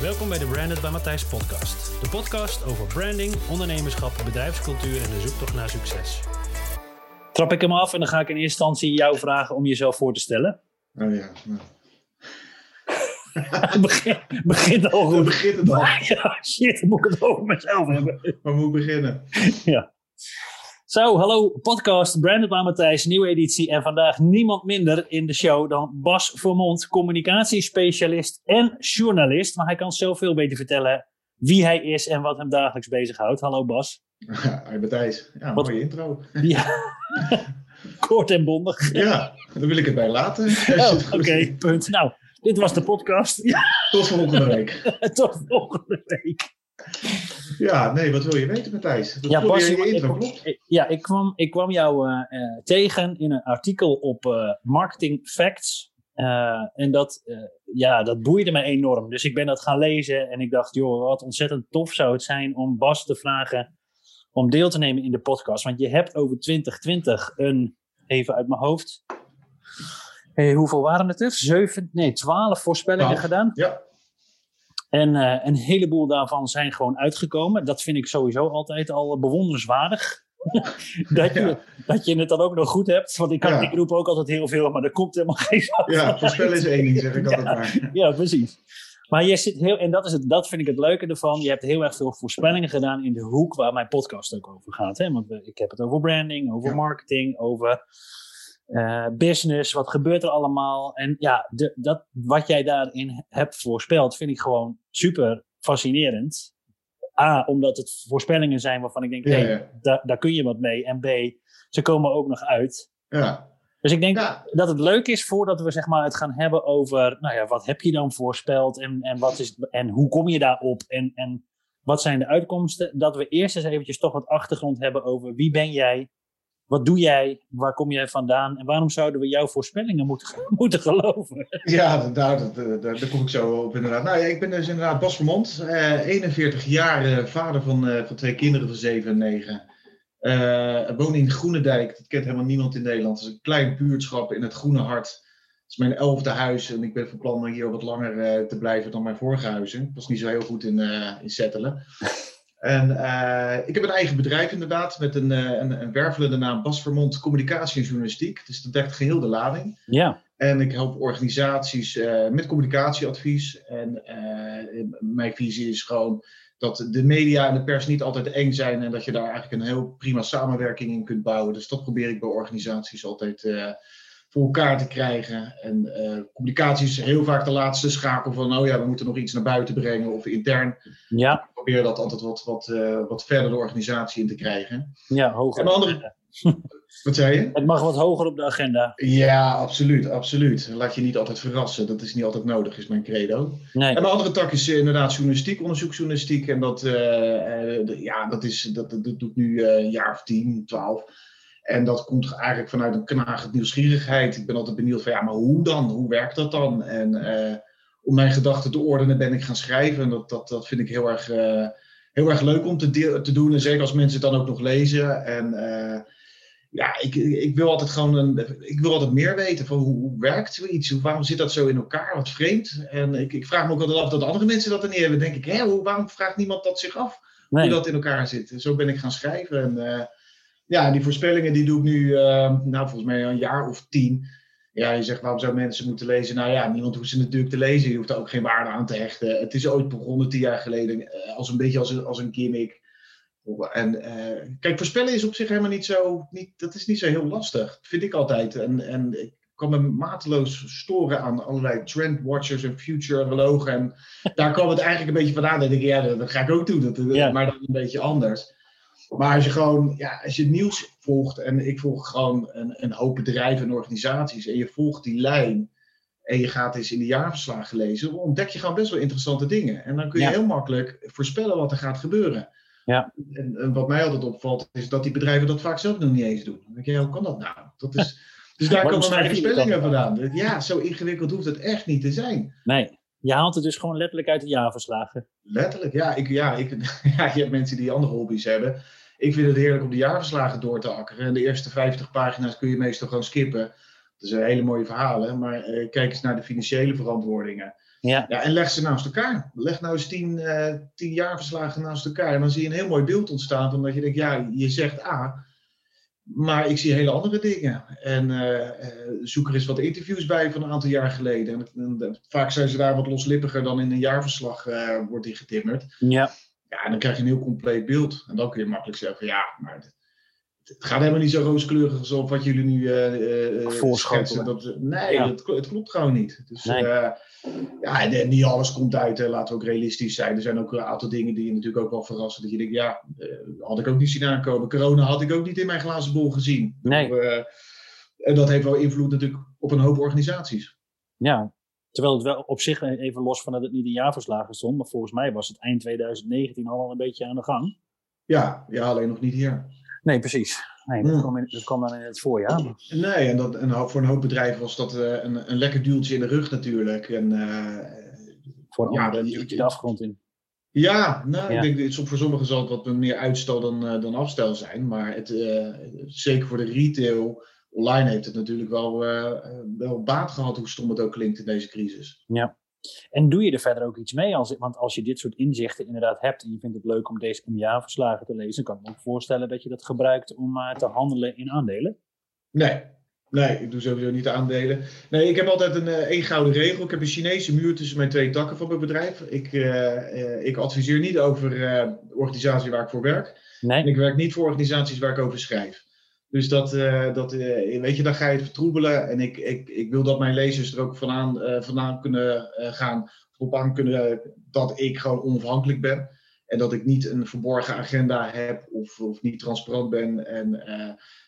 Welkom bij de Branded bij Matthijs podcast. De podcast over branding, ondernemerschap, bedrijfscultuur en de zoektocht naar succes. Trap ik hem af en dan ga ik in eerste instantie jou vragen om jezelf voor te stellen. Oh ja. Nou. Het begint, begint al goed. begint het al? Ja, shit, dan moet ik het over mezelf hebben. Waar moet ik beginnen? Ja. Zo, hallo, podcast Branded bij Matthijs, nieuwe editie. En vandaag niemand minder in de show dan Bas Vermond, communicatiespecialist en journalist. Maar hij kan zelf veel beter vertellen wie hij is en wat hem dagelijks bezighoudt. Hallo Bas. Hi Matthijs. Ja, Wat- mooie intro. Ja. Kort en bondig. Ja, daar wil ik het bij laten. Oh, Oké, punt. Nou, dit was de podcast. Ja, Tot volgende week. tot volgende week. Ja, nee, wat wil je weten Matthijs? Dat Ja, Bas, je in ik, klopt? ja, ik kwam, ik kwam jou eh, eh, tegen in een artikel op eh, Marketing Facts. En dat, ja, dat boeide me enorm. Dus ik ben dat gaan lezen en ik dacht, joh, wat ontzettend tof zou het zijn om Bas te vragen om deel te nemen in de podcast. Want je hebt over 2020 een, even uit mijn hoofd, hey, hoeveel waren het er? Zeven, nee, twaalf voorspellingen gedaan. Ja, En eh, een heleboel daarvan zijn gewoon uitgekomen. Dat vind ik sowieso altijd al bewonderenswaardig. dat, je, Ja. dat je het dan ook nog goed hebt. Want ik, kan, Ja. ik roep ook altijd heel veel, maar er komt helemaal geen zak ja van voorspellen is één ding, zeg ik altijd Ja. maar. Ja, precies. Maar je zit heel, en dat, is het, dat vind ik het leuke ervan. Je hebt heel erg veel voorspellingen gedaan in de hoek waar mijn podcast ook over gaat. Hè? Want ik heb het over branding, over marketing, over eh, business. Wat gebeurt er allemaal? En ja, de, dat, wat jij daarin hebt voorspeld, vind ik gewoon super fascinerend. A, omdat het voorspellingen zijn waarvan ik denk, Ja, daar, daar kun je wat mee. En B, ze komen ook nog uit. Ja, Dus ik denk ja, dat het leuk is voordat we zeg maar, het gaan hebben over, nou ja, wat heb je dan voorspeld en, en, wat is, en hoe kom je daarop en, en wat zijn de uitkomsten? Dat we eerst eens eventjes toch wat achtergrond hebben over wie ben jij, wat doe jij, waar kom jij vandaan en waarom zouden we jouw voorspellingen moeten, moeten geloven? ja daar, daar, kom ik zo op inderdaad. Nou ja, ik ben dus inderdaad Bas Vermond, eh 41 jaar, eh, vader van, eh, van twee kinderen van 7 en 9. Eh, ik woon in Groenendijk, dat kent helemaal niemand in Nederland. Het is een klein buurtschap in het Groene Hart. Het is mijn elfde huis en ik ben van plan om hier wat langer eh, te blijven dan mijn vorige huizen. Ik was niet zo heel goed in, eh, in settelen. En eh, ik heb een eigen bedrijf inderdaad, met een, eh, een, een wervelende naam Bas Vermond Communicatie en Journalistiek. Dus dat dekt geheel de lading. Ja, En ik help organisaties eh, met communicatieadvies. En mijn visie is gewoon dat de media en de pers niet altijd eng zijn. En dat je daar eigenlijk een heel prima samenwerking in kunt bouwen. Dus dat probeer ik bij organisaties altijd voor elkaar te krijgen. En eh, communicatie is heel vaak de laatste schakel van, oh ja, we moeten nog iets naar buiten brengen of intern. ja, Ik probeer dat altijd wat, wat, eh, wat verder de organisatie in te krijgen. ja, hoger. En de andere- Wat zei je? Het mag wat hoger op de agenda. Ja, absoluut, absoluut. Laat je niet altijd verrassen. Dat is niet altijd nodig, is mijn credo. Nee, En mijn andere tak is inderdaad journalistiek, onderzoeksjournalistiek. En dat, eh, de- ja, dat, is, dat, dat doe ik nu een jaar of tien, twaalf. En dat komt eigenlijk vanuit een knagend nieuwsgierigheid. Ik ben altijd benieuwd van, ja, maar hoe dan? Hoe werkt dat dan? En eh, om mijn gedachten te ordenen ben ik gaan schrijven. En dat, dat, dat vind ik heel erg, eh, heel erg leuk om te, deel- te doen. En zeker als mensen het dan ook nog lezen. En eh, ja, ik, ik wil altijd gewoon een, ik wil altijd meer weten van hoe, hoe werkt zoiets? Waarom zit dat zo in elkaar? Wat vreemd. En ik, ik vraag me ook altijd af dat andere mensen dat er niet hebben. Dan denk ik, hè, hoe, waarom vraagt niemand dat zich af? nee. Hoe dat in elkaar zit. Zo ben ik gaan schrijven. En ja, die voorspellingen die doe ik nu, eh, nou volgens mij een jaar of tien. Ja, je zegt waarom zouden mensen moeten lezen? Nou ja, niemand hoeft ze natuurlijk te lezen. Je hoeft er ook geen waarde aan te hechten. Het is ooit begonnen tien jaar geleden eh, als een beetje als een, als een gimmick. En eh, kijk, voorspellen is op zich helemaal niet zo, niet, dat is niet zo heel lastig. Vind ik altijd. En, en ik kan me mateloos storen aan allerlei trendwatchers en futurologen. En daar kwam het eigenlijk een beetje vandaan. Dan denk ik, ja, dat, dat ga ik ook doen. Dat, Ja. Maar dan een beetje anders. Maar als je gewoon, ja, als je nieuws volgt, en ik volg gewoon een, een hoop bedrijven en organisaties, en je volgt die lijn, en je gaat eens in de jaarverslagen lezen, ontdek je gewoon best wel interessante dingen. En dan kun je Ja. heel makkelijk voorspellen wat er gaat gebeuren. Ja. En, en wat mij altijd opvalt, is dat die bedrijven dat vaak zelf nog niet eens doen. Dan denk je, hoe kan dat nou? Dat is, dus daar komen mijn voorspellingen vandaan. Ja, zo ingewikkeld hoeft het echt niet te zijn. nee. Je haalt het dus gewoon letterlijk uit de jaarverslagen. Letterlijk, ja. Ik, ja, ik, ja. Je hebt mensen die andere hobby's hebben. Ik vind het heerlijk om de jaarverslagen door te akkeren. En de eerste 50 pagina's kun je meestal gewoon skippen. Dat zijn hele mooie verhalen. Maar eh, kijk eens naar de financiële verantwoordingen. Ja. ja, en leg ze naast elkaar. Leg nou eens tien, uh, tien jaarverslagen naast elkaar. En dan zie je een heel mooi beeld ontstaan. Omdat je denkt, ja, je zegt A, maar ik zie hele andere dingen. En uh, zoek er eens wat interviews bij van een aantal jaar geleden. En, en, vaak zijn ze daar wat loslippiger dan in een jaarverslag uh, wordt die getimmerd. Ja. Ja, en dan krijg je een heel compleet beeld. En dan kun je makkelijk zeggen, ja, maar het, het gaat helemaal niet zo rooskleurig als wat jullie nu voorschotelen. Dat, nee, Ja. het, het klopt gewoon niet. Dus, Nee. ja, en, en niet alles komt uit. Hè. Laten we ook realistisch zijn. Er zijn ook een aantal dingen die je natuurlijk ook wel verrassen. Dat je denkt, ja, had ik ook niet zien aankomen. Corona had ik ook niet in mijn glazen bol gezien. Nee. En dat heeft wel invloed natuurlijk op een hoop organisaties. Ja, terwijl het wel op zich, even los van dat het niet in jaarverslagen stond, maar volgens mij was het eind 2019 al een beetje aan de gang. Ja, ja alleen nog niet hier. Nee, precies. Nee, dat, Hmm. kwam in, dat kwam dan in het voorjaar. Nee, en, dat, en voor een hoop bedrijven was dat eh, een, een lekker duwtje in de rug natuurlijk. En, eh, Voor een Ja, ander de afgrond in. Ja, nou, Ja. ik denk dat het voor sommigen zal het wat meer uitstel dan, eh, dan afstel zijn. Maar het, eh, zeker voor de retail, online heeft het natuurlijk wel, eh, eh, wel baat gehad, hoe stom het ook klinkt in deze crisis. En doe je er verder ook iets mee? Als, want als je dit soort inzichten inderdaad hebt en je vindt het leuk om deze om jaarverslagen te lezen, kan ik me ook voorstellen dat je dat gebruikt om eh, te handelen in aandelen. Nee, nee, ik doe sowieso niet aandelen. Nee, ik heb altijd een één gouden regel. Ik heb een Chinese muur tussen mijn twee takken van mijn bedrijf. Ik, ik adviseer niet over de organisatie waar ik voor werk. En Nee? ik werk niet voor organisaties waar ik over schrijf. Dus dat, eh, dat eh, weet je, dan ga je het vertroebelen. En ik, ik, ik wil dat mijn lezers er ook vandaan, eh, vandaan kunnen gaan, op aan kunnen dat ik gewoon onafhankelijk ben. En dat ik niet een verborgen agenda heb of, of niet transparant ben. En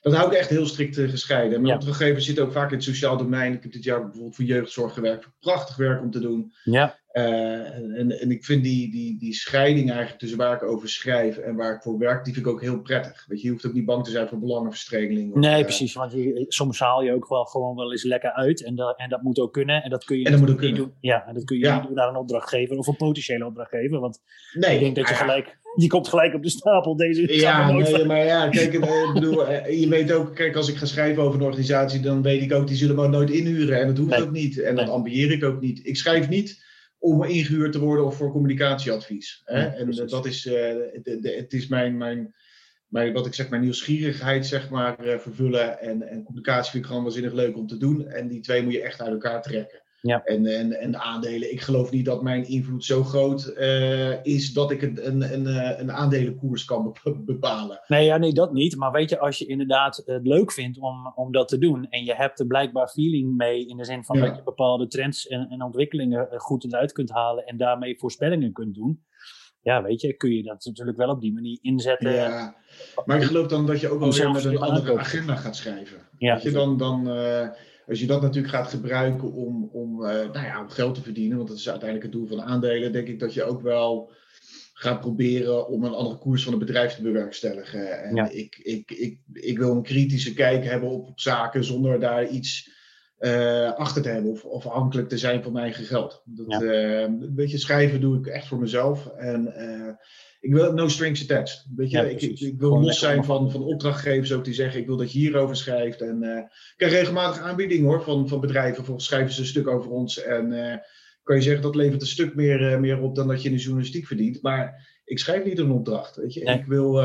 dat hou ik echt heel strikt gescheiden. En mijn Ja. opdrachtgevers zitten ook vaak in het sociaal domein. Ik heb dit jaar bijvoorbeeld voor jeugdzorg gewerkt. Prachtig werk om te doen. Ja, Eh, en, en ik vind die, die, die scheiding eigenlijk tussen waar ik over schrijf en waar ik voor werk, die vind ik ook heel prettig. Weet je, je hoeft ook niet bang te zijn voor belangenverstrengeling. of, nee, eh, precies. Want je, soms haal je ook wel gewoon wel eens lekker uit en, dat en dat moet ook kunnen. En dat kun je En dat moet ook niet doen. Ja, en dat kun je Ja. niet doen naar een opdrachtgever of een potentiële opdrachtgever. Want nee, ik denk dat je ah, gelijk, je komt gelijk op de stapel. Deze Ja, nee, maar ja, kijk, eh, ik bedoel, je weet ook, kijk, als ik ga schrijven over een organisatie, dan weet ik ook, die zullen me nooit inhuren. En dat hoeft Nee. ook niet. En dat ambieer ik ook niet. Ik schrijf niet om ingehuurd te worden of voor communicatieadvies. Hè? Ja, en dat is, eh, de, de- het is mijn, mijn, mijn, wat ik zeg, mijn nieuwsgierigheid, zeg maar, eh, vervullen. En, en communicatie vind ik gewoon waanzinnig leuk om te doen. En die twee moet je echt uit elkaar trekken. Ja. En, en, en de aandelen, ik geloof niet dat mijn invloed zo groot eh, is dat ik een, een, een, eh, een aandelenkoers kan be- bepalen. Nee, ja, nee, dat niet. Maar weet je, als je inderdaad het leuk vindt om, om dat te doen en je hebt er blijkbaar feeling mee in de zin van Ja. dat je bepaalde trends en, en ontwikkelingen eh, goed eruit kunt halen en daarmee voorspellingen kunt doen. Ja, weet je, kun je dat natuurlijk wel op die manier inzetten. Ja, maar ik geloof dan dat je ook wel weer met een andere aankopen. agenda gaat schrijven. Ja, Weet je, dan, dan, als je dat natuurlijk gaat gebruiken om, om, eh, nou ja, om geld te verdienen, want dat is uiteindelijk het doel van aandelen, denk ik dat je ook wel gaat proberen om een andere koers van het bedrijf te bewerkstelligen. En Ja. ik, ik, ik, ik wil een kritische kijk hebben op, op zaken zonder daar iets eh, achter te hebben of, of afhankelijk te zijn van mijn eigen geld. Dat, Ja. eh, een beetje schrijven doe ik echt voor mezelf. En ik wil no strings attached. Weet je, Ja, ik, ik, wil Gewoon los zijn van, van opdrachtgevers ook die zeggen: ik wil dat je hierover schrijft. En eh, ik krijg regelmatig aanbiedingen hoor, van, van bedrijven. Volgens schrijven ze een stuk over ons. En eh, kan je zeggen dat levert een stuk meer, eh, meer op dan dat je in de journalistiek verdient. Maar ik schrijf niet een opdracht. Weet je? Nee. Ik, wil,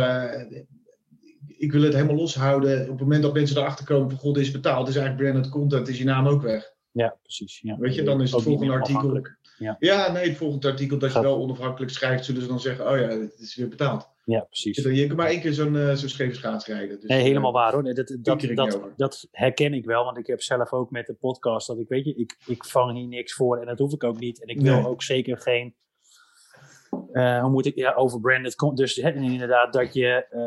ik wil het helemaal loshouden. Op het moment dat mensen erachter komen van god, dit is betaald. Is eigenlijk branded content, is je naam ook weg. Ja, precies. Ja. Weet je, dan is het volgende artikel. Ja. Ja, nee, het volgende artikel dat je wel onafhankelijk schrijft, zullen ze dan zeggen: oh ja, het is weer betaald. Ja, precies. Je kunt maar één keer zo'n eh, zo'n scheve schaats rijden. Dus, Nee, helemaal eh, waar hoor. Nee, Dat, dat, dat, herken ik wel, want ik heb zelf ook met de podcast dat ik weet je, ik, ik vang hier niks voor en dat hoef ik ook niet. En ik wil Nee. ook zeker geen, eh, hoe moet ik, ja, over branded. Dus inderdaad dat je eh,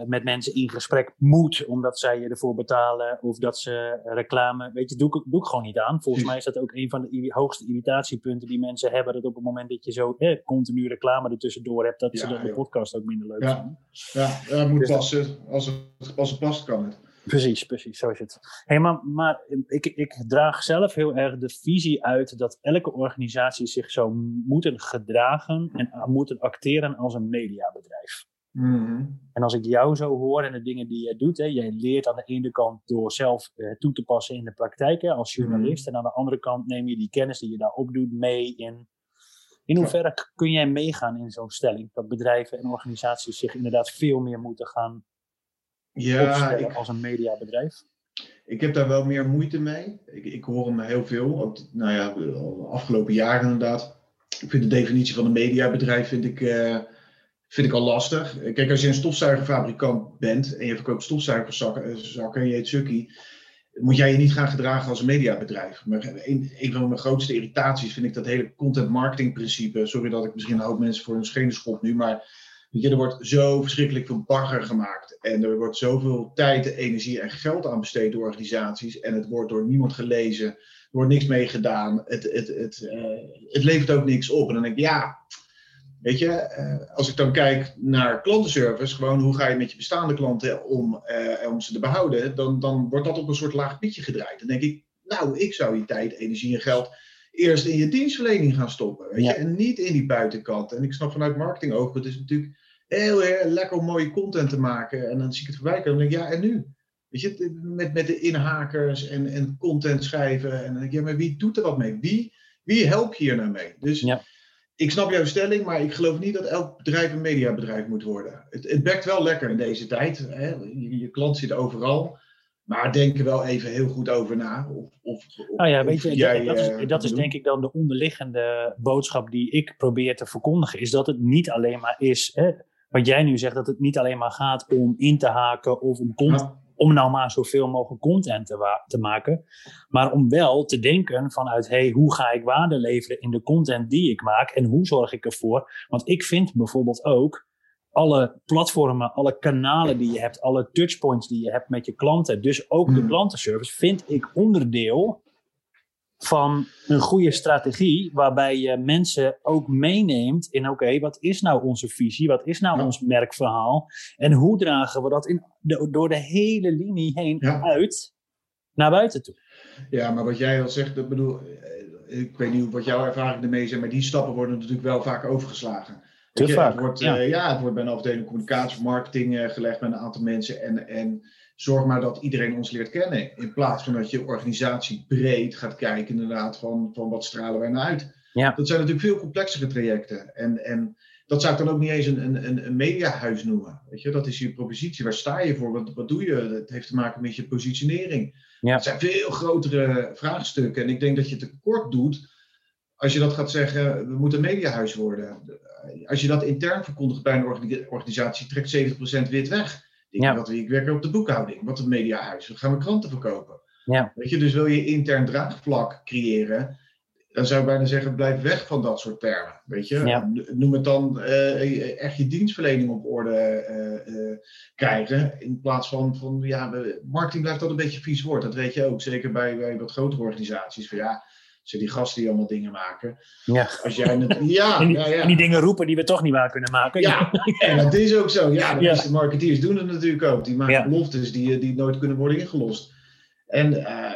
eh, met mensen in gesprek moet, omdat zij je ervoor betalen of dat ze reclame, weet je, doe ik, doe ik gewoon niet aan. Volgens Precies. mij is dat ook een van de hoogste irritatiepunten die mensen hebben, dat op het moment dat je zo eh, continu reclame ertussendoor hebt, dat ze dan de podcast ook minder leuk Ja. vinden. Ja, dat moet Dus dat- passen. Als het, als het past, kan het. Precies, precies, zo is het. Hey, maar maar ik, ik draag zelf heel erg de visie uit dat elke organisatie zich zou moeten gedragen en moeten acteren als een mediabedrijf. Mhm. En als ik jou zo hoor en de dingen die jij doet, hè, jij leert aan de ene kant door zelf eh, toe te passen in de praktijk hè, als journalist. En aan de andere kant neem je die kennis die je daar opdoet mee in. In hoeverre kun jij meegaan in zo'n stelling? Dat bedrijven en organisaties zich inderdaad veel meer moeten gaan Ja, ik, als een mediabedrijf. ik heb daar wel meer moeite mee. Ik, ik hoor hem heel veel. Ook, nou ja, de afgelopen jaren inderdaad. Ik vind de definitie van een mediabedrijf vind ik, eh, vind ik al lastig. Kijk, als je een stofzuigerfabrikant bent en je verkoopt stofzuigerzakken eh, zakken en je heet Sukkie, moet jij je niet gaan gedragen als een mediabedrijf. Maar een, een van mijn grootste irritaties vind ik dat hele content marketing principe. Sorry dat ik misschien een hoop mensen voor hun schenen schop nu, maar weet je, er wordt zo verschrikkelijk veel bagger gemaakt. En er wordt zoveel tijd, energie en geld aan besteed door organisaties. En het wordt door niemand gelezen. Er wordt niks mee gedaan. Het, het, het, eh, het levert ook niks op. En dan denk ik, ja, weet je, eh, als ik dan kijk naar klantenservice, gewoon hoe ga je met je bestaande klanten om, eh, om ze te behouden, dan, dan wordt dat op een soort laag pitje gedraaid. Dan denk ik, nou, ik zou je tijd, energie en geld eerst in je dienstverlening gaan stoppen. Weet Ja. je? En niet in die buitenkant. En ik snap vanuit marketing ook, het is natuurlijk heel, heel lekker om mooie content te maken. En dan zie ik het voorbij komen. Dan denk ik, ja, en nu? Weet je, met, met de inhakers en, en content schrijven. En dan denk ik, ja, maar wie doet er wat mee? Wie, wie help je hier nou mee? Dus Ja. ik snap jouw stelling, maar ik geloof niet dat elk bedrijf een mediabedrijf moet worden. Het, het bekt wel lekker in deze tijd. Hè? Je, je klant zit overal. Maar denk er wel even heel goed over na. Of, of, of- Nou ja, weet je, jij, dat, is, eh, dat is denk ik dan de onderliggende boodschap die ik probeer te verkondigen. Is dat het niet alleen maar is, hè, wat jij nu zegt, dat het niet alleen maar gaat om in te haken of om, om nou maar zoveel mogelijk content te, te maken. Maar om wel te denken vanuit, hey, hoe ga ik waarde leveren in de content die ik maak en hoe zorg ik ervoor? Want ik vind bijvoorbeeld ook alle platformen, alle kanalen die je hebt, alle touchpoints die je hebt met je klanten, dus ook de Hmm. klantenservice, vind ik onderdeel van een goede strategie waarbij je mensen ook meeneemt in oké, wat is nou onze visie, wat is nou Ja. ons merkverhaal en hoe dragen we dat in de, door de hele linie heen Ja. uit naar buiten toe. Ja, maar wat jij al zegt, dat bedoel, eh, ik weet niet wat jouw ervaring ermee zijn, maar die stappen worden natuurlijk wel vaak overgeslagen. Te Weet je, vaak, Het wordt, ja. ja. ja, het wordt bij een afdeling communicatie marketing eh, gelegd met een aantal mensen. En, en zorg maar dat iedereen ons leert kennen. In plaats van dat je organisatie breed gaat kijken, inderdaad, van, van wat stralen wij nou uit. Ja. Dat zijn natuurlijk veel complexere trajecten. En, en dat zou ik dan ook niet eens een, een, een, mediahuis noemen. Weet je, dat is je propositie. Waar sta je voor? Wat, wat doe je? Het heeft te maken met je positionering. Ja. Het zijn veel grotere vraagstukken. En ik denk dat je tekort doet als je dat gaat zeggen, we moeten een mediahuis worden. Als je dat intern verkondigt bij een organi- organisatie, trekt 70% wit weg. Ik, Ja. dat, ik werk op de boekhouding. Wat een mediahuis. We gaan we kranten verkopen. Ja. Weet je, dus wil je intern draagvlak creëren, dan zou ik bijna zeggen, blijf weg van dat soort termen. Weet je, Ja. noem het dan eh, echt je dienstverlening op orde eh, eh, krijgen. In plaats van, van ja, marketing blijft altijd een beetje vies woord. Dat weet je ook, zeker bij, bij wat grotere organisaties. Van ja, ze die gasten die allemaal dingen maken. Ja. Als jij het, ja, En die, ja, ja. en die dingen roepen die we toch niet waar kunnen maken. Ja, en dat is ook zo. Ja, de meeste marketeers doen het natuurlijk ook. Die maken Ja. beloftes die, die nooit kunnen worden ingelost. En eh,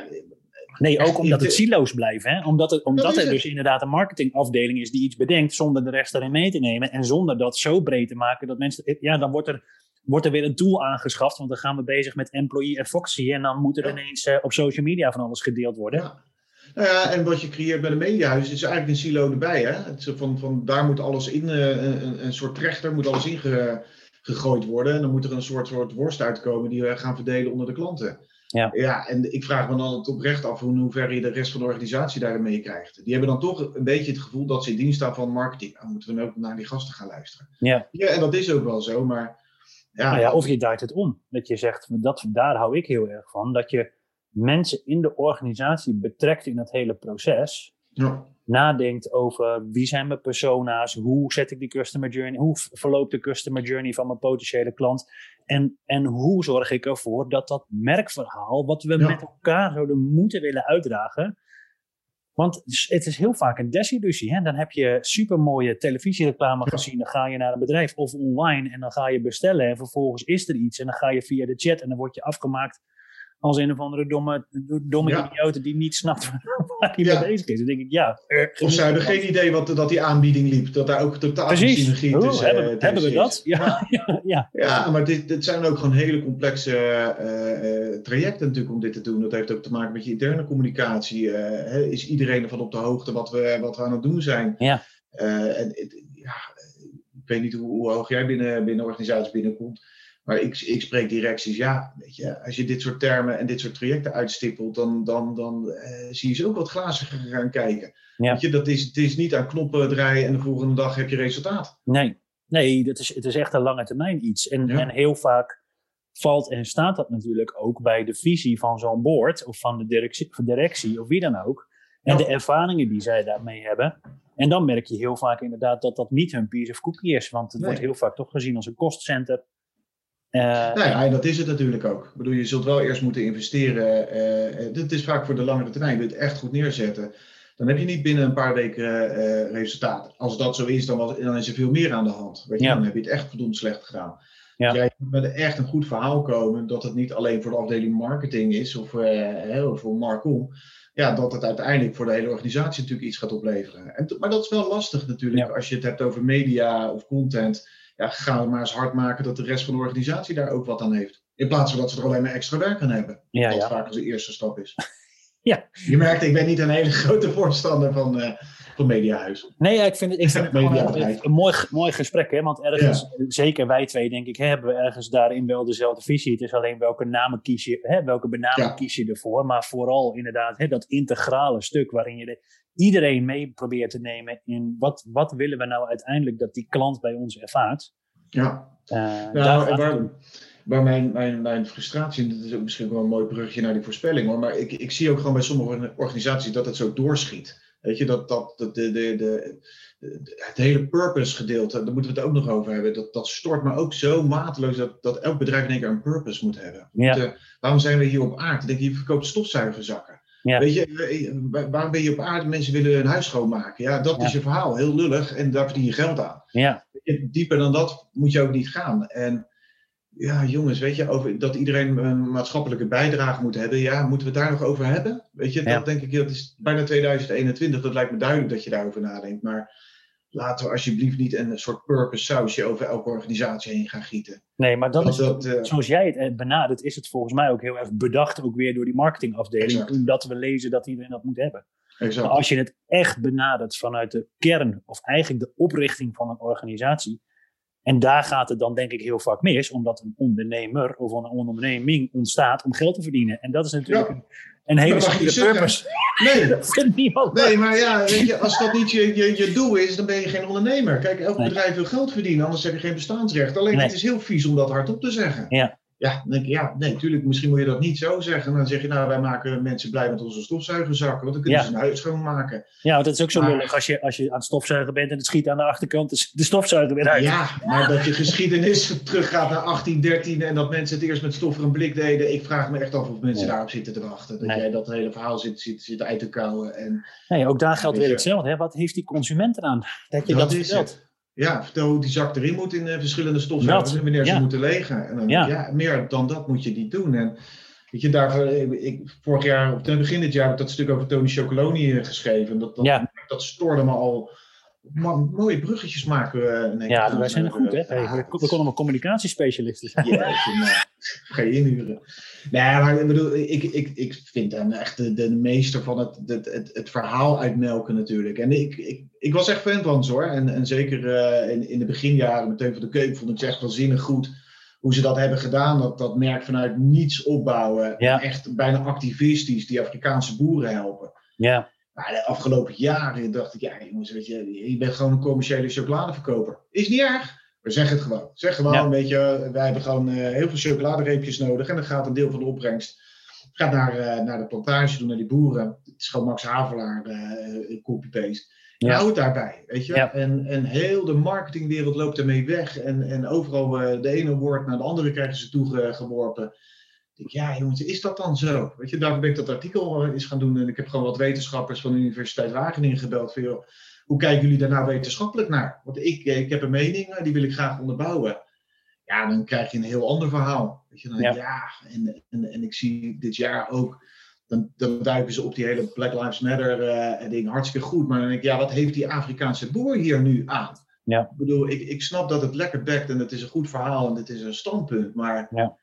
Nee, ook omdat het Echt, silo's blijven. Hè? Omdat, het, omdat er het. dus inderdaad een marketingafdeling is die iets bedenkt zonder de rest erin mee te nemen. En zonder dat zo breed te maken dat mensen. Ja, dan wordt er, wordt er weer een tool aangeschaft. Want dan gaan we bezig met employee advocacy. En dan moet er Ja. ineens eh, op social media van alles gedeeld worden. Ja. Nou ja, en wat je creëert bij een mediahuis is eigenlijk een silo erbij. Hè? Het van, van, daar moet alles in, eh, een, een soort trechter moet alles in ge- gegooid worden. En dan moet er een soort, soort worst uitkomen die we gaan verdelen onder de klanten. Ja. ja, en ik vraag me dan het oprecht af hoe in hoeverre je de rest van de organisatie daarin meekrijgt. Die hebben dan toch een beetje het gevoel dat ze in dienst staan van marketing. Dan moeten we ook naar die gasten gaan luisteren. Ja. Ja, en dat is ook wel zo, maar ja, Nou ja, of je draait het om. Dat je zegt, dat, daar hou ik heel erg van. Dat je mensen in de organisatie betrekt in het hele proces. ja. nadenkt over wie zijn mijn persona's, hoe zet ik die customer journey, hoe verloopt de customer journey van mijn potentiële klant en, en hoe zorg ik ervoor dat dat merkverhaal wat we Ja. met elkaar zouden moeten willen uitdragen, want het is- het is heel vaak een desillusie. Hè? Dan heb je supermooie televisiereclame gezien, dan ga je naar een bedrijf of online en dan ga je bestellen en vervolgens is er iets en dan ga je via de chat en dan word je afgemaakt als een of andere domme, domme Ja. die niet snapt waar hij mee bezig is. Dan denk ik, ja. Of ze geen idee wat dat die aanbieding liep. Dat daar ook totaal synergie oh, tussen hebben, hebben we dat? Ja, ja, ja. ja maar dit, dit zijn ook gewoon hele complexe uh, trajecten natuurlijk om dit te doen. Dat heeft ook te maken met je interne communicatie. Uh, is iedereen ervan op de hoogte wat we, wat we aan het doen zijn? Ja. en, ja, ik weet niet hoe, hoe hoog jij binnen, binnen organisaties binnenkomt. Maar ik, ik spreek directies, ja, weet je, als je dit soort termen en dit soort trajecten uitstippelt, dan, dan, dan eh, zie je ze ook wat glaziger gaan kijken. Ja. Weet je, dat is, het is niet aan knoppen draaien en de volgende dag heb je resultaat. Nee, nee dat is, het is echt een lange termijn iets. En, en heel vaak valt en staat dat natuurlijk ook bij de visie van zo'n board of van de directie, directie of wie dan ook. En de ervaringen die zij daarmee hebben. En dan merk je heel vaak inderdaad dat dat niet hun piece of cookie is. Want het wordt heel vaak toch gezien als een kostcenter. Uh, nou ja, en dat is het natuurlijk ook. Ik bedoel, je zult wel eerst moeten investeren. Uh, dit is vaak voor de langere termijn. Je wilt het echt goed neerzetten. Dan heb je niet binnen een paar weken uh, resultaat. Als dat zo is, dan, was, dan, is er veel meer aan de hand. Weet je? Ja. Dan heb je het echt verdomd slecht gedaan. Ja. Dus jij moet met echt een goed verhaal komen. Dat het niet alleen voor de afdeling marketing is of voor Marcom. Ja, dat het uiteindelijk voor de hele organisatie natuurlijk iets gaat opleveren. En, maar dat is wel lastig natuurlijk ja. als je het hebt over media of content ja, ga maar eens hard maken dat de rest van de organisatie daar ook wat aan heeft. In plaats van dat ze er alleen maar extra werk aan hebben. Ja, wat ja. vaak onze eerste stap is. ja. Je merkt, ik ben niet een hele grote voorstander van, uh, van Mediahuis. Nee, ik vind het, ik vind het een, een, mooi, mooi gesprek. Hè? Want ergens, ja. zeker wij twee, denk ik, hebben we ergens daarin wel dezelfde visie. Het is alleen welke namen kies je, hè, welke benaming ja. kies je ervoor. Maar vooral inderdaad hè, dat integrale stuk waarin je de, iedereen mee probeert te nemen in wat, wat willen we nou uiteindelijk dat die klant bij ons ervaart. Ja, uh, nou, waar, waar mijn, mijn, mijn frustratie, en dat is ook misschien wel een mooi brugje naar die voorspelling hoor, maar ik, ik zie ook gewoon bij sommige organisaties dat het zo doorschiet. Weet je, dat, dat, dat de, de, de, het hele purpose gedeelte, daar moeten we het ook nog over hebben, dat, dat stort me ook zo mateloos dat, dat elk bedrijf in één keer een purpose moet hebben. Ja. Waarom zijn we hier op aarde? Denk je, je verkoopt stofzuigerzakken. Ja. Weet je, waarom ben je op aarde? Mensen willen hun huis schoonmaken. Ja, dat Ja. is je verhaal. Heel lullig en daar verdien je geld aan. Ja, Dieper dan dat moet je ook niet gaan. En ja, jongens, weet je, over dat iedereen een maatschappelijke bijdrage moet hebben. Ja, moeten we het daar nog over hebben? Weet je, Ja. dat denk ik, dat is bijna 2021. Dat lijkt me duidelijk dat je daarover nadenkt. Maar laten we alsjeblieft niet een soort purpose sausje over elke organisatie heen gaan gieten. nee, maar dat is, dat, eh, zoals jij het eh, benadert, is het volgens mij ook heel erg bedacht, ook weer door die marketingafdeling, Exact. omdat we lezen dat iedereen dat moet hebben. exact. Maar als je het echt benadert vanuit de kern, of eigenlijk de oprichting van een organisatie, en daar gaat het dan denk ik heel vaak mis, omdat een ondernemer of een onderneming ontstaat om geld te verdienen. En dat is natuurlijk Ja. een, een hele zeggen. purpose. Nee, Dat vindt niemand Nee, maar ja, weet je, als dat niet je, je, je doel is, dan ben je geen ondernemer. Kijk, elk Nee. bedrijf wil geld verdienen, anders heb je geen bestaansrecht. Alleen Nee. het is heel vies om dat hardop te zeggen. Ja. Ja, dan denk ik, ja, nee, natuurlijk, misschien moet je dat niet zo zeggen. Dan zeg je, nou, wij maken mensen blij met onze stofzuigerzakken, want dan kunnen Ja. ze hun huis schoonmaken. Ja, want het is ook zo Maar- lullig als je, als je aan het stofzuigen bent en het schiet aan de achterkant dus de stofzuiger weer uit. Ja, maar dat je geschiedenis teruggaat naar 1813 en dat mensen het eerst met stof er een blik deden. Ik vraag me echt af of mensen Ja. daarop zitten te wachten. Dat Nee. jij dat hele verhaal zit, zit, zit uit te kouwen. En Nee, ook daar geldt weer hetzelfde. Hè? Wat heeft die consument eraan? Dat je Dat dat, vertelt. Ja, vertel hoe die zak erin moet in eh, verschillende stofzuigers Dat, en wanneer ze moeten legen. En dan, Ja. ja. meer dan dat moet je niet doen. En weet je, daarvoor, eh, ik, vorig jaar, of ten begin dit jaar, heb ik dat stuk over Tony Chocoloni eh, geschreven. Dat, dat, Ja. dat stoorde me al. Mooie bruggetjes maken. één keer. Ja, wij zijn er goed. Hè? Ja, Hey, we, konden een communicatiespecialist zijn. Jeetje, nou, ga je inhuren. Nee, maar ik bedoel, ik, ik, ik vind hem echt de, de meester van het, het, het, het verhaal uitmelken natuurlijk. En ik, ik, ik was echt fan van ze hoor. En, en zeker eh, in, in de beginjaren, meteen van de keuken, vond ik ze echt wel zinnig goed. Hoe ze dat hebben gedaan, dat, dat merk vanuit niets opbouwen. Ja. Echt bijna activistisch die Afrikaanse boeren helpen. Ja, Maar de afgelopen jaren dacht ik, ja jongens, weet je, je bent gewoon een commerciële chocoladeverkoper. Is niet erg. Maar zeg het gewoon. Zeg gewoon, Ja. weet je, wij hebben gewoon eh, heel veel chocoladereepjes nodig. En dan gaat een deel van de opbrengst gaat naar, eh, naar de plantage naar die boeren. Het is gewoon Max Havelaar, eh copy-paste. Ja. hou het daarbij, weet je. Ja. En, en heel de marketingwereld loopt ermee weg. En, en overal de ene woord naar de andere krijgen ze toegeworpen. Denk, ja jongens, is dat dan zo? Weet je, daarvoor ben ik dat artikel eh, eens gaan doen. En ik heb gewoon wat wetenschappers van de Universiteit Wageningen gebeld. Van, joh, hoe kijken jullie daar nou wetenschappelijk naar? Want ik, eh, ik heb een mening, eh, die wil ik graag onderbouwen. Ja, dan krijg je een heel ander verhaal. Weet je, dan, Ja. ja. en, en, en ik zie dit jaar ook dan, dan duiken ze op die hele Black Lives Matter uh, ding hartstikke goed. Maar dan denk ik, ja, wat heeft die Afrikaanse boer hier nu aan? Ja. Ik bedoel, ik, ik snap dat het lekker bekt en het is een goed verhaal en het is een standpunt. Maar Ja.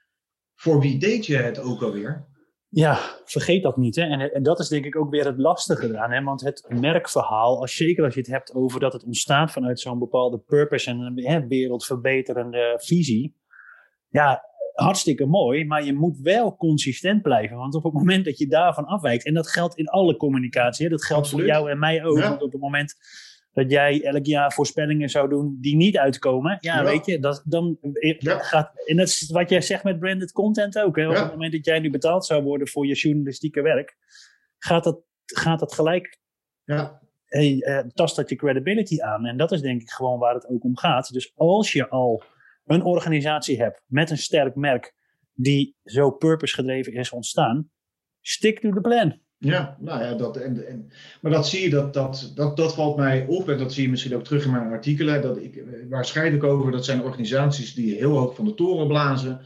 Voor wie deed je het ook alweer? Ja, vergeet dat niet. Hè? En, en dat is denk ik ook weer het lastige eraan. Hè? Want het merkverhaal, als, zeker als je het hebt over dat het ontstaat vanuit zo'n bepaalde purpose en een hè, wereldverbeterende visie. Ja, hartstikke mooi, maar je moet wel consistent blijven. Want op het moment dat je daarvan afwijkt, en dat geldt in alle communicatie, hè? dat geldt Absoluut. voor jou en mij ook. Ja. Want op het moment dat jij elk jaar voorspellingen zou doen die niet uitkomen, ja, Ja. weet je, dat, dan Ja. gaat. En dat is wat jij zegt met branded content ook. Hè? Op Ja. het moment dat jij nu betaald zou worden voor je journalistieke werk, gaat dat, gaat dat gelijk Ja, hey, eh, tast dat je credibility aan. En dat is denk ik gewoon waar het ook om gaat. Dus als je al een organisatie hebt met een sterk merk die zo purpose gedreven is ontstaan, stick to the plan. Ja, nou ja, dat, en, en, maar dat zie je, dat, dat, dat, dat valt mij op en dat zie je misschien ook terug in mijn artikelen. Dat ik, eh, waar schrijf ik over? Dat zijn organisaties die heel hoog van de toren blazen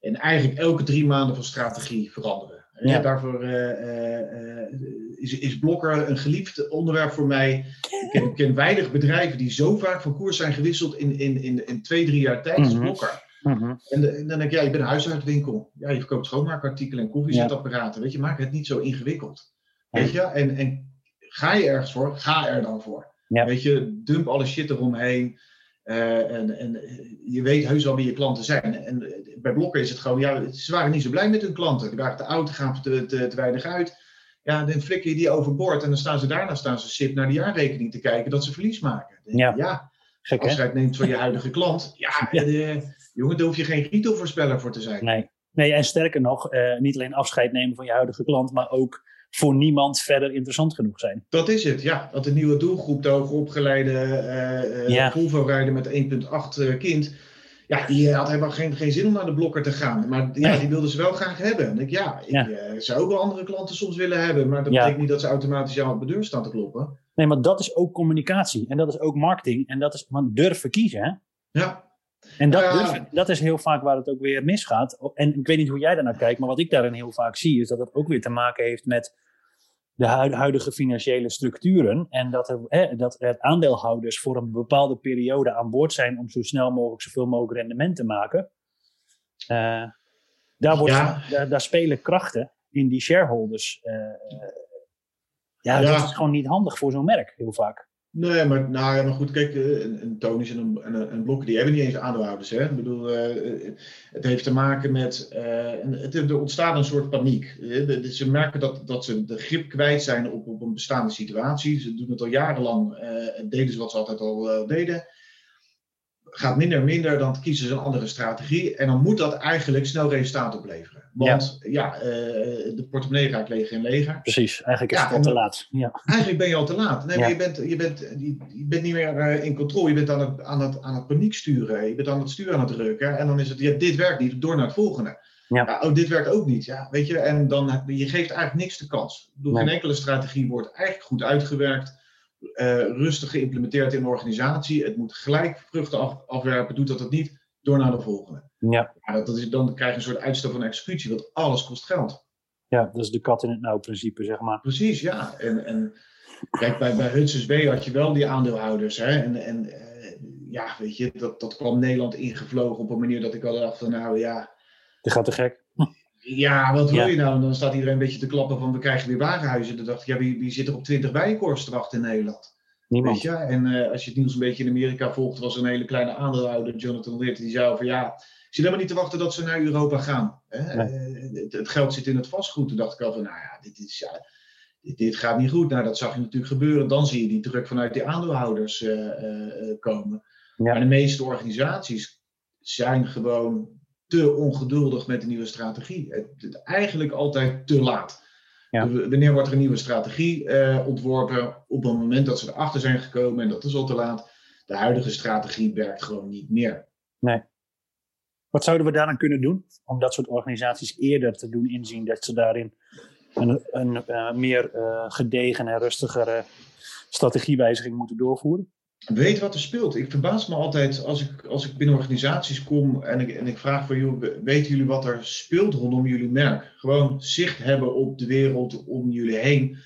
en eigenlijk elke drie maanden van strategie veranderen. Ja. Ja. Daarvoor eh, eh, is, is Blokker een geliefd onderwerp voor mij. Ik ken, ik ken weinig bedrijven die zo vaak van koers zijn gewisseld in, in, in, in twee, drie jaar tijd als Mhm. Blokker. En, de- en dan denk ik, ja, je bent een huishoudwinkel. Ja, je verkoopt schoonmaakartikelen en koffiezetapparaten. Weet je, maak het niet zo ingewikkeld. Ja. Weet je, en, en ga je ergens voor, ga er dan voor. Ja. Weet je, dump alle shit eromheen. Eh, en, en eh, je weet heus wel wie je klanten zijn. En eh, bij Blokker is het gewoon, ja, ze waren niet zo blij met hun klanten. Die waren te oud, gaan te, te, te weinig uit. Ja, dan flikker je die overboord en dan staan ze daarna staan ze sip naar de jaarrekening te kijken dat ze verlies maken. Ja Gek hè? afscheid neemt van je huidige klant. Ja, Ja. eh, jongen, daar hoef je geen retailvoorspeller voor te zijn. Nee. nee, en sterker nog, eh, niet alleen afscheid nemen van je huidige klant, maar ook voor niemand verder interessant genoeg zijn. Dat is het, ja. Dat de nieuwe doelgroep, de hoogopgeleide eh Ja. Volvo-rijder met 1,8 eh, kind. Ja, die had helemaal geen, geen zin om naar de blokker te gaan. Maar ja, Nee. die wilden ze wel graag hebben. En ik, ja, ik Ja. zou ook wel andere klanten soms willen hebben. Maar dat Ja. betekent niet dat ze automatisch jou op de deur staan te kloppen. Nee, maar dat is ook communicatie en dat is ook marketing en dat is want durven kiezen. Hè? Ja, En dat, Ja. durven, dat is heel vaak waar het ook weer misgaat. En ik weet niet hoe jij daarnaar kijkt, maar wat ik daarin heel vaak zie, is dat het ook weer te maken heeft met de hui- huidige financiële structuren. En dat, er, hè, dat er aandeelhouders voor een bepaalde periode aan boord zijn om zo snel mogelijk zoveel mogelijk rendement te maken. Eh, daar, wordt, Ja. daar, daar spelen krachten in die shareholders. eh, eh, ja, Ja. dat is gewoon niet handig voor zo'n merk, heel vaak. Nee, maar, nou, maar goed, kijk, eh, een, een Tonis en een, en een, een die hebben niet eens aandeelhouders. Hè? Ik bedoel, eh, het heeft te maken met, eh, het, er ontstaat een soort paniek. Eh, ze merken dat, dat ze de grip kwijt zijn op, op een bestaande situatie. Ze doen het al jarenlang, eh, deden ze wat ze altijd al eh, deden. Gaat minder en minder, dan kiezen ze een andere strategie. En dan moet dat eigenlijk snel resultaat opleveren. Want ja, eh, de portemonnee raakt leger en leger. Precies, eigenlijk is Ja, het al te laat. Ja. Eigenlijk ben je al te laat. Nee, maar je bent, je, bent, je, je bent niet meer eh, in controle. Je bent aan het, aan, het, aan het paniek sturen. Je bent aan het sturen aan het drukken. En dan is het, ja, dit werkt niet, door naar het volgende. Ja. oh, dit werkt ook niet. Ja, weet je, en dan, je geeft eigenlijk niks de kans. Bedoel, Nee. Geen enkele strategie wordt eigenlijk goed uitgewerkt. Eh, rustig geïmplementeerd in de organisatie. Het moet gelijk vruchten af, afwerpen. Doet dat het niet, door naar de volgende. Ja. Dat, dat is, dan krijg je een soort uitstel van executie. Want alles kost geld. ja, dat is de kat in het nauw principe, zeg maar. Precies, ja. En, en kijk, bij, bij Hudson's Bay had je wel die aandeelhouders. Hè? En, en eh, ja, weet je, dat, dat kwam Nederland ingevlogen op een manier dat ik al dacht van, nou ja, Die gaat te gek. Ja, wat wil Ja. je nou? Dan staat iedereen een beetje te klappen van, we krijgen weer warenhuizen. Dan dacht ik, ja, wie, wie zit er op 20 bijenkorfs te wachten in Nederland? Niemand. Weet je? En eh, als je het nieuws een beetje in Amerika volgt, was er een hele kleine aandeelhouder, Jonathan Witt, die zei van, ja, ik zit helemaal niet te wachten dat ze naar Europa gaan. Hè? Eh, het, het geld zit in het vastgoed. Toen dacht ik al van, nou ja, dit is... Ja, dit, dit gaat niet goed. Nou, dat zag je natuurlijk gebeuren. Dan zie je die druk vanuit die aandeelhouders eh, komen. Ja. Maar de meeste organisaties zijn gewoon te ongeduldig met de nieuwe strategie. Het, het- eigenlijk altijd te laat. Ja. Wanneer wordt er een nieuwe strategie eh, ontworpen? Op het moment dat ze erachter zijn gekomen en dat is al te laat. De huidige strategie werkt gewoon niet meer. Wat zouden we daaraan kunnen doen om dat soort organisaties eerder te doen inzien dat ze daarin een, een eh, meer eh, gedegen en rustigere strategiewijziging moeten doorvoeren? Weet wat er speelt. Ik verbaas me altijd als ik, als ik binnen organisaties kom en ik, en ik vraag van, joh, weten jullie wat er speelt rondom jullie merk? Gewoon zicht hebben op de wereld om jullie heen.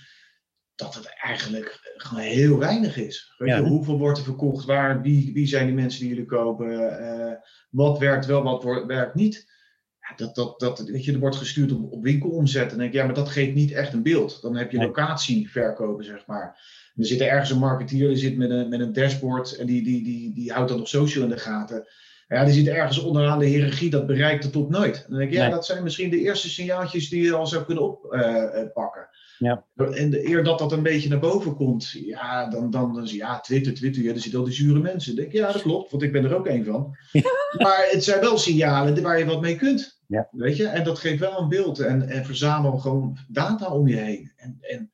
Dat het eigenlijk gewoon heel weinig is. Weet je, hoeveel wordt er verkocht? Waar? Wie, wie zijn die mensen die jullie kopen? Uh, wat werkt wel, wat werkt niet? Ja, dat, dat, dat, weet je, er wordt gestuurd op, op winkelomzet. En dan denk ik, ja, maar dat geeft niet echt een beeld. Dan heb je locatieverkopen, zeg maar. Er zit ergens een marketeer, die zit met een, met een dashboard en die, die, die, die houdt dan nog social in de gaten. Ja, die zit ergens onderaan de hiërarchie, dat bereikt de top nooit. Dan denk ik, ja, dat zijn misschien de eerste signaaltjes die je al zou kunnen oppakken. Uh, ja. En eer dat dat een beetje naar boven komt, ja, dan, dan, dan ja, Twitter, Twitter, ja, er zitten al die zure mensen. Dan denk ik, ja, dat klopt, want ik ben er ook een van. Maar het zijn wel signalen waar je wat mee kunt. Ja. Weet je? En dat geeft wel een beeld. En, en verzamel gewoon data om je heen. En, en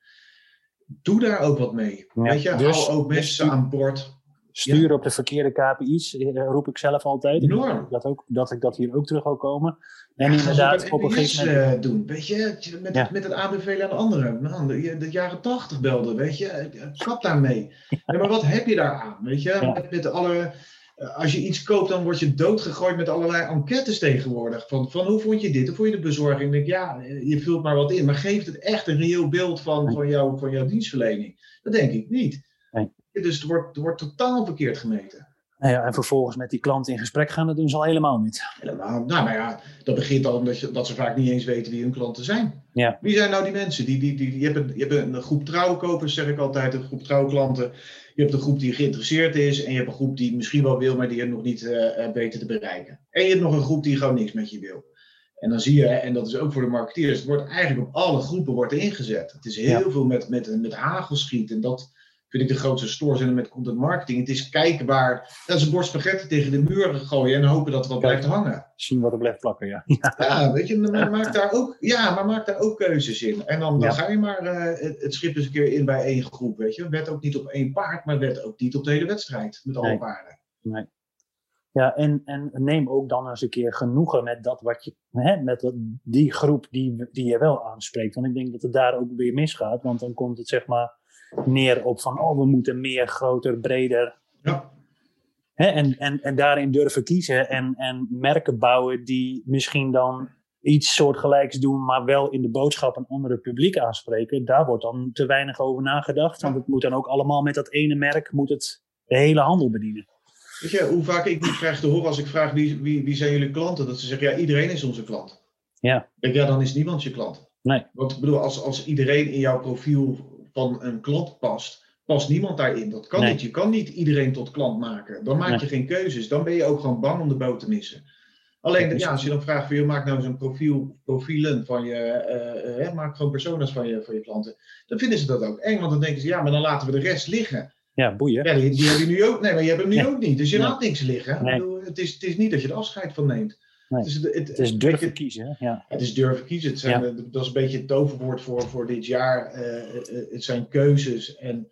doe daar ook wat mee. Weet je, dus, hou ook mensen aan boord. Sturen op de verkeerde KPI's, eh, roep ik zelf altijd. Enorm. Dat, ook, dat ik dat hier ook terug wil komen. En ja, inderdaad, op een gegeven moment. Uh, doen. Weet je, met, ja. met het aanbevelen aan anderen. Man, de, jaren tachtig belden, weet je. Kap daarmee. Ja, maar wat heb je daar aan? Weet je, met, met alle eh, als je iets koopt, dan word je doodgegooid met allerlei enquêtes tegenwoordig. Van, van hoe vond je dit? Hoe vond je de bezorging? denk, ja, eh, je vult maar wat in. Maar geeft het echt een reëel beeld van, van, jou, van jouw dienstverlening? Dat denk ik niet. Nee. Dus het wordt, het wordt totaal verkeerd gemeten. Nou ja, en vervolgens met die klant in gesprek gaan, dat doen ze al helemaal niet. Helemaal. Nou, maar ja, dat begint al omdat je, dat ze vaak niet eens weten wie hun klanten zijn. Ja. Wie zijn nou die mensen? Die, die, die, die, je, hebt een, je hebt een groep trouwkopers, zeg ik altijd, een groep trouwklanten. Je hebt een groep die geïnteresseerd is en je hebt een groep die misschien wel wil, maar die het nog niet uh, weten te bereiken. En je hebt nog een groep die gewoon niks met je wil. En dan zie je, en dat is ook voor de marketeers, het wordt eigenlijk op alle groepen wordt ingezet. Het is heel veel met, met, met hagelschiet en dat vind ik de grootste stoorzender met content marketing. Het is kijken waar, dat is een bord spaghetti tegen de muur gooien en hopen dat het wat blijft hangen. Zien wat er blijft plakken, ja. Ja, weet je, maar maak daar ook, ja, maar maak daar ook keuzes in. En dan, dan ga je maar uh, het, schip eens een keer in bij één groep, weet je. Wet ook niet op één paard, maar wet ook niet op de hele wedstrijd met alle paarden. Nee. Ja, en, en neem ook dan eens een keer genoegen met dat wat je, hè, met dat, die groep die, die je wel aanspreekt. Want ik denk dat het daar ook weer misgaat, want dan komt het zeg maar neer op van, oh, we moeten meer, groter, breder. Ja. Hè, en, en, en daarin durven kiezen en, en merken bouwen die misschien dan iets soortgelijks doen, maar wel in de boodschap een andere publiek aanspreken. Daar wordt dan te weinig over nagedacht, want het moet dan ook allemaal met dat ene merk, moet het de hele handel bedienen. Weet je, hoe vaak ik niet krijg te horen als ik vraag wie, wie, wie zijn jullie klanten, dat ze zeggen, ja, iedereen is onze klant. Ja. Ja, dan is niemand je klant. Nee. Want ik bedoel, als, als iedereen in jouw profiel van een klant past, past niemand daarin. Dat kan niet. Je kan niet iedereen tot klant maken. Dan maak je geen keuzes. Dan ben je ook gewoon bang om de boot te missen. Alleen ja, als je dan vraagt van je maak nou eens een profiel, profielen van je, uh, maak gewoon personas van je, van je klanten. Dan vinden ze dat ook eng, want dan denken ze ja, maar dan laten we de rest liggen. Ja, boeien. Ja, die, die heb je nu ook. Nee, maar je hebt hem nu ook niet. Dus je laat niks liggen. Nee. Bedoel, het, is, het is niet dat je er afscheid van neemt. Nee. Het, is, het, het, is durven kiezen. Ja. Het is durven kiezen. Het zijn, Dat is een beetje het toverwoord voor, voor dit jaar. Uh, het zijn keuzes. En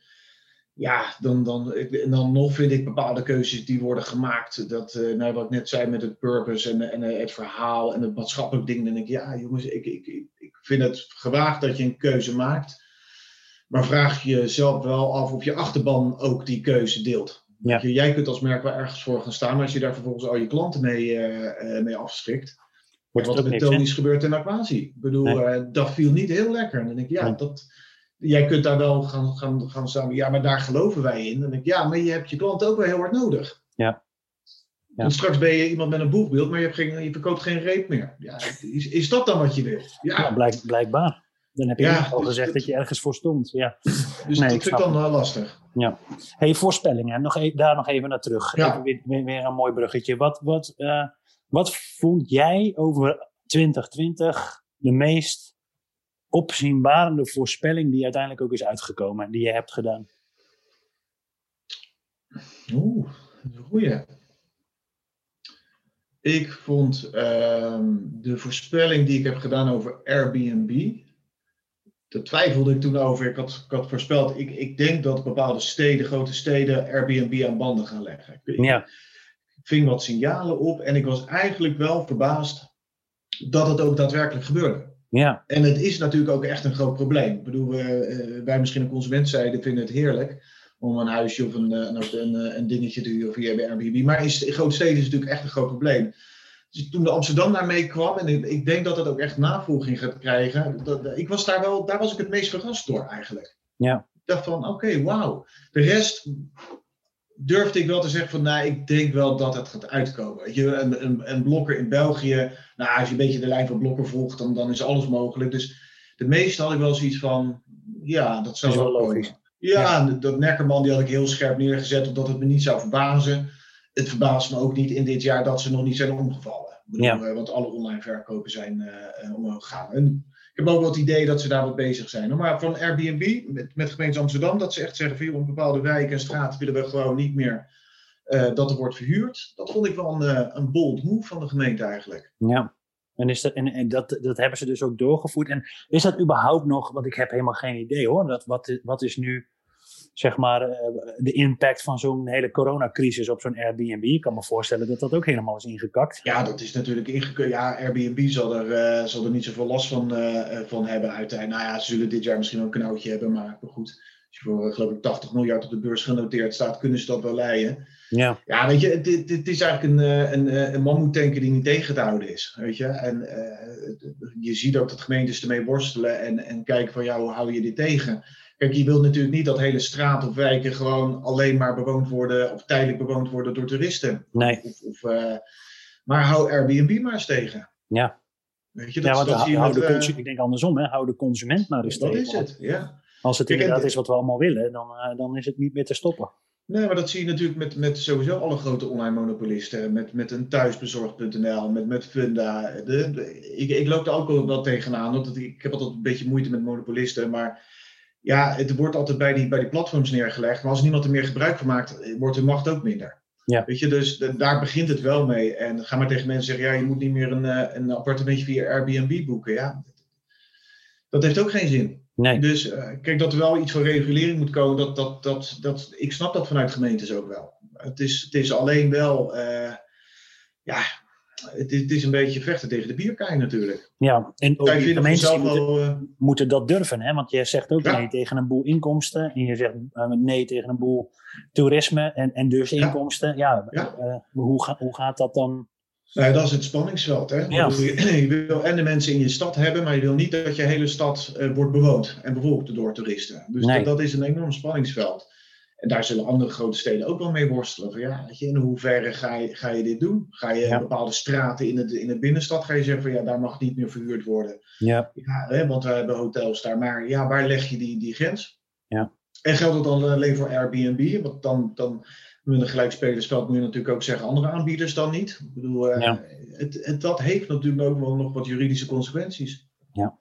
ja, dan, dan, en dan nog vind ik bepaalde keuzes die worden gemaakt. Dat, uh, nou, wat ik net zei met het purpose en, en het verhaal en het maatschappelijk ding. Dan denk ik, ja jongens, ik, ik, ik vind het gewaagd dat je een keuze maakt. Maar vraag je jezelf wel af of je achterban ook die keuze deelt. Ja. jij kunt als merk wel ergens voor gaan staan, maar als je daar vervolgens al je klanten mee, uh, mee afschrikt. Wordt wat er met Tony's gebeurt in Aquasi. Ik bedoel, uh, dat viel niet heel lekker. En dan denk ik, ja, dat, jij kunt daar wel gaan, gaan, gaan staan. Ja, maar daar geloven wij in. En dan denk ik, ja, maar je hebt je klant ook wel heel hard nodig. Ja. Ja. En straks ben je iemand met een boegbeeld, maar je, hebt geen, je verkoopt geen reep meer. Ja, is, is dat dan wat je wil? Ja, ja blijk, blijkbaar. Dan heb je ja, al gezegd dat je ergens voor stond. Ja. Dus nee, dat vind ik dan wel lastig. Ja. Hey, voorspellingen. Nog e daar nog even naar terug. Ja. Even weer, weer, een mooi bruggetje. Wat, wat, uh, wat vond jij over 2020 de meest opzienbarende voorspelling die uiteindelijk ook is uitgekomen, die je hebt gedaan? Oeh, dat is een goeie. Ik vond uh, de voorspelling die ik heb gedaan over Airbnb, daar twijfelde ik toen over. Ik had, ik had voorspeld, ik, ik denk dat bepaalde steden, grote steden, Airbnb aan banden gaan leggen. Ik, ja. ik ving wat signalen op en ik was eigenlijk wel verbaasd dat het ook daadwerkelijk gebeurde. Ja. En het is natuurlijk ook echt een groot probleem. Ik bedoel, uh, wij misschien een consumentzijde vinden het heerlijk. om een huisje of een, een, een, een dingetje te huren via Airbnb. Maar in, in grote steden is het natuurlijk echt een groot probleem. Dus toen de Amsterdam daarmee kwam, en ik, ik, denk dat dat ook echt navolging gaat krijgen, dat, ik was daar wel, daar was ik het meest verrast door eigenlijk. Ja. Ik dacht van, oké, wauw. De rest durfde ik wel te zeggen van, nou, ik denk wel dat het gaat uitkomen. Je, een, een, een blokker in België, nou, als je een beetje de lijn van blokker volgt, dan, dan is alles mogelijk. Dus de meeste had ik wel zoiets van, ja, dat zou wel logisch. Ja, ja, dat Neckerman die had ik heel scherp neergezet, omdat het me niet zou verbazen. Het verbaast me ook niet in dit jaar dat ze nog niet zijn omgevallen. ja. Eh, want alle online verkopen zijn uh, omhoog gegaan. En ik heb ook wel het idee dat ze daar wat bezig zijn. Maar van Airbnb, met, met gemeente Amsterdam, dat ze echt zeggen: voor een bepaalde wijken en straten willen we gewoon niet meer uh, dat er wordt verhuurd. Dat vond ik wel een, een bold move van de gemeente eigenlijk. Ja. En, is dat, en, en dat, dat hebben ze dus ook doorgevoerd. En is dat überhaupt nog, want ik heb helemaal geen idee hoor, dat, wat, wat is nu zeg maar, eh, de impact van zo'n hele coronacrisis op zo'n Airbnb. Ik kan me voorstellen dat dat ook helemaal is ingekakt. Ja, dat is natuurlijk ingekakt. Ja, Airbnb zal er, uh, zal er niet zoveel last van, uh, van hebben uiteindelijk. Nou ja, ze zullen dit jaar misschien wel een knoutje hebben, maar goed. Als je voor, geloof ik, 80 miljard op de beurs genoteerd staat, kunnen ze dat wel leiden. Ja, ja weet je, het, is eigenlijk een, een, een mammoetanker die niet tegen te houden is. Weet je? En je ziet ook dat gemeentes ermee worstelen en, en kijken van, ja, hoe hou je dit tegen? Kijk, je wilt natuurlijk niet dat hele straten of wijken gewoon alleen maar bewoond worden of tijdelijk bewoond worden door toeristen. Nee. Of, of, uh, maar hou Airbnb maar eens tegen. Ja. Weet je, dat, ja, want dat hou de uh, ik denk andersom, hè, hou de consument maar eens dat tegen. Dat is het, ja. Als het Kijk, inderdaad is wat we allemaal willen, dan, uh, dan is het niet meer te stoppen. Nee, maar dat zie je natuurlijk met, met sowieso alle grote online monopolisten. Met, met een thuisbezorgd.nl, met, met Funda. De, de, ik, ik loop er ook wel tegenaan. Want ik heb altijd een beetje moeite met monopolisten. Maar ja, het wordt altijd bij die, bij die platforms neergelegd. Maar als niemand er meer gebruik van maakt, wordt de macht ook minder. Ja. Weet je, dus daar begint het wel mee. En ga maar tegen mensen zeggen, ja, je moet niet meer een, eh, een appartementje via Airbnb boeken. Ja, dat heeft ook geen zin. Nee. Dus uh, kijk, dat er wel iets van regulering moet komen, dat, dat, dat, dat, ik snap dat vanuit gemeentes ook wel. Het is, het is alleen wel, uh, ja, het is, het is, een beetje vechten tegen de bierkaai natuurlijk. Ja, en ook de mensen moeten, wel, uh... moeten, dat durven. Hè? Want je zegt ook ja. nee tegen een boel inkomsten. En je zegt uh, nee tegen een boel toerisme en, en dus inkomsten. Ja, ja. Uh, hoe, ga, hoe gaat dat dan? Nou, dat is het spanningsveld. Hè? Ja. Je, je, wil en de mensen in je stad hebben, maar je wil niet dat je hele stad wordt bewoond en bevolkt door toeristen. Dus nee. dat, dat is een enorm spanningsveld. En daar zullen andere grote steden ook wel mee worstelen. Van ja, weet je, in hoeverre ga je, ga je dit doen? Ga je ja. bepaalde straten in, het, in de binnenstad ga je zeggen van ja, daar mag niet meer verhuurd worden. Ja. ja hè, want we hebben hotels daar. Maar ja, waar leg je die, die grens? Ja. En geldt dat dan alleen voor Airbnb? Want dan, dan met een gelijkspelersveld moet je natuurlijk ook zeggen andere aanbieders dan niet. Ik bedoel, uh, ja. het, het, dat heeft natuurlijk ook wel nog wat juridische consequenties. Ja.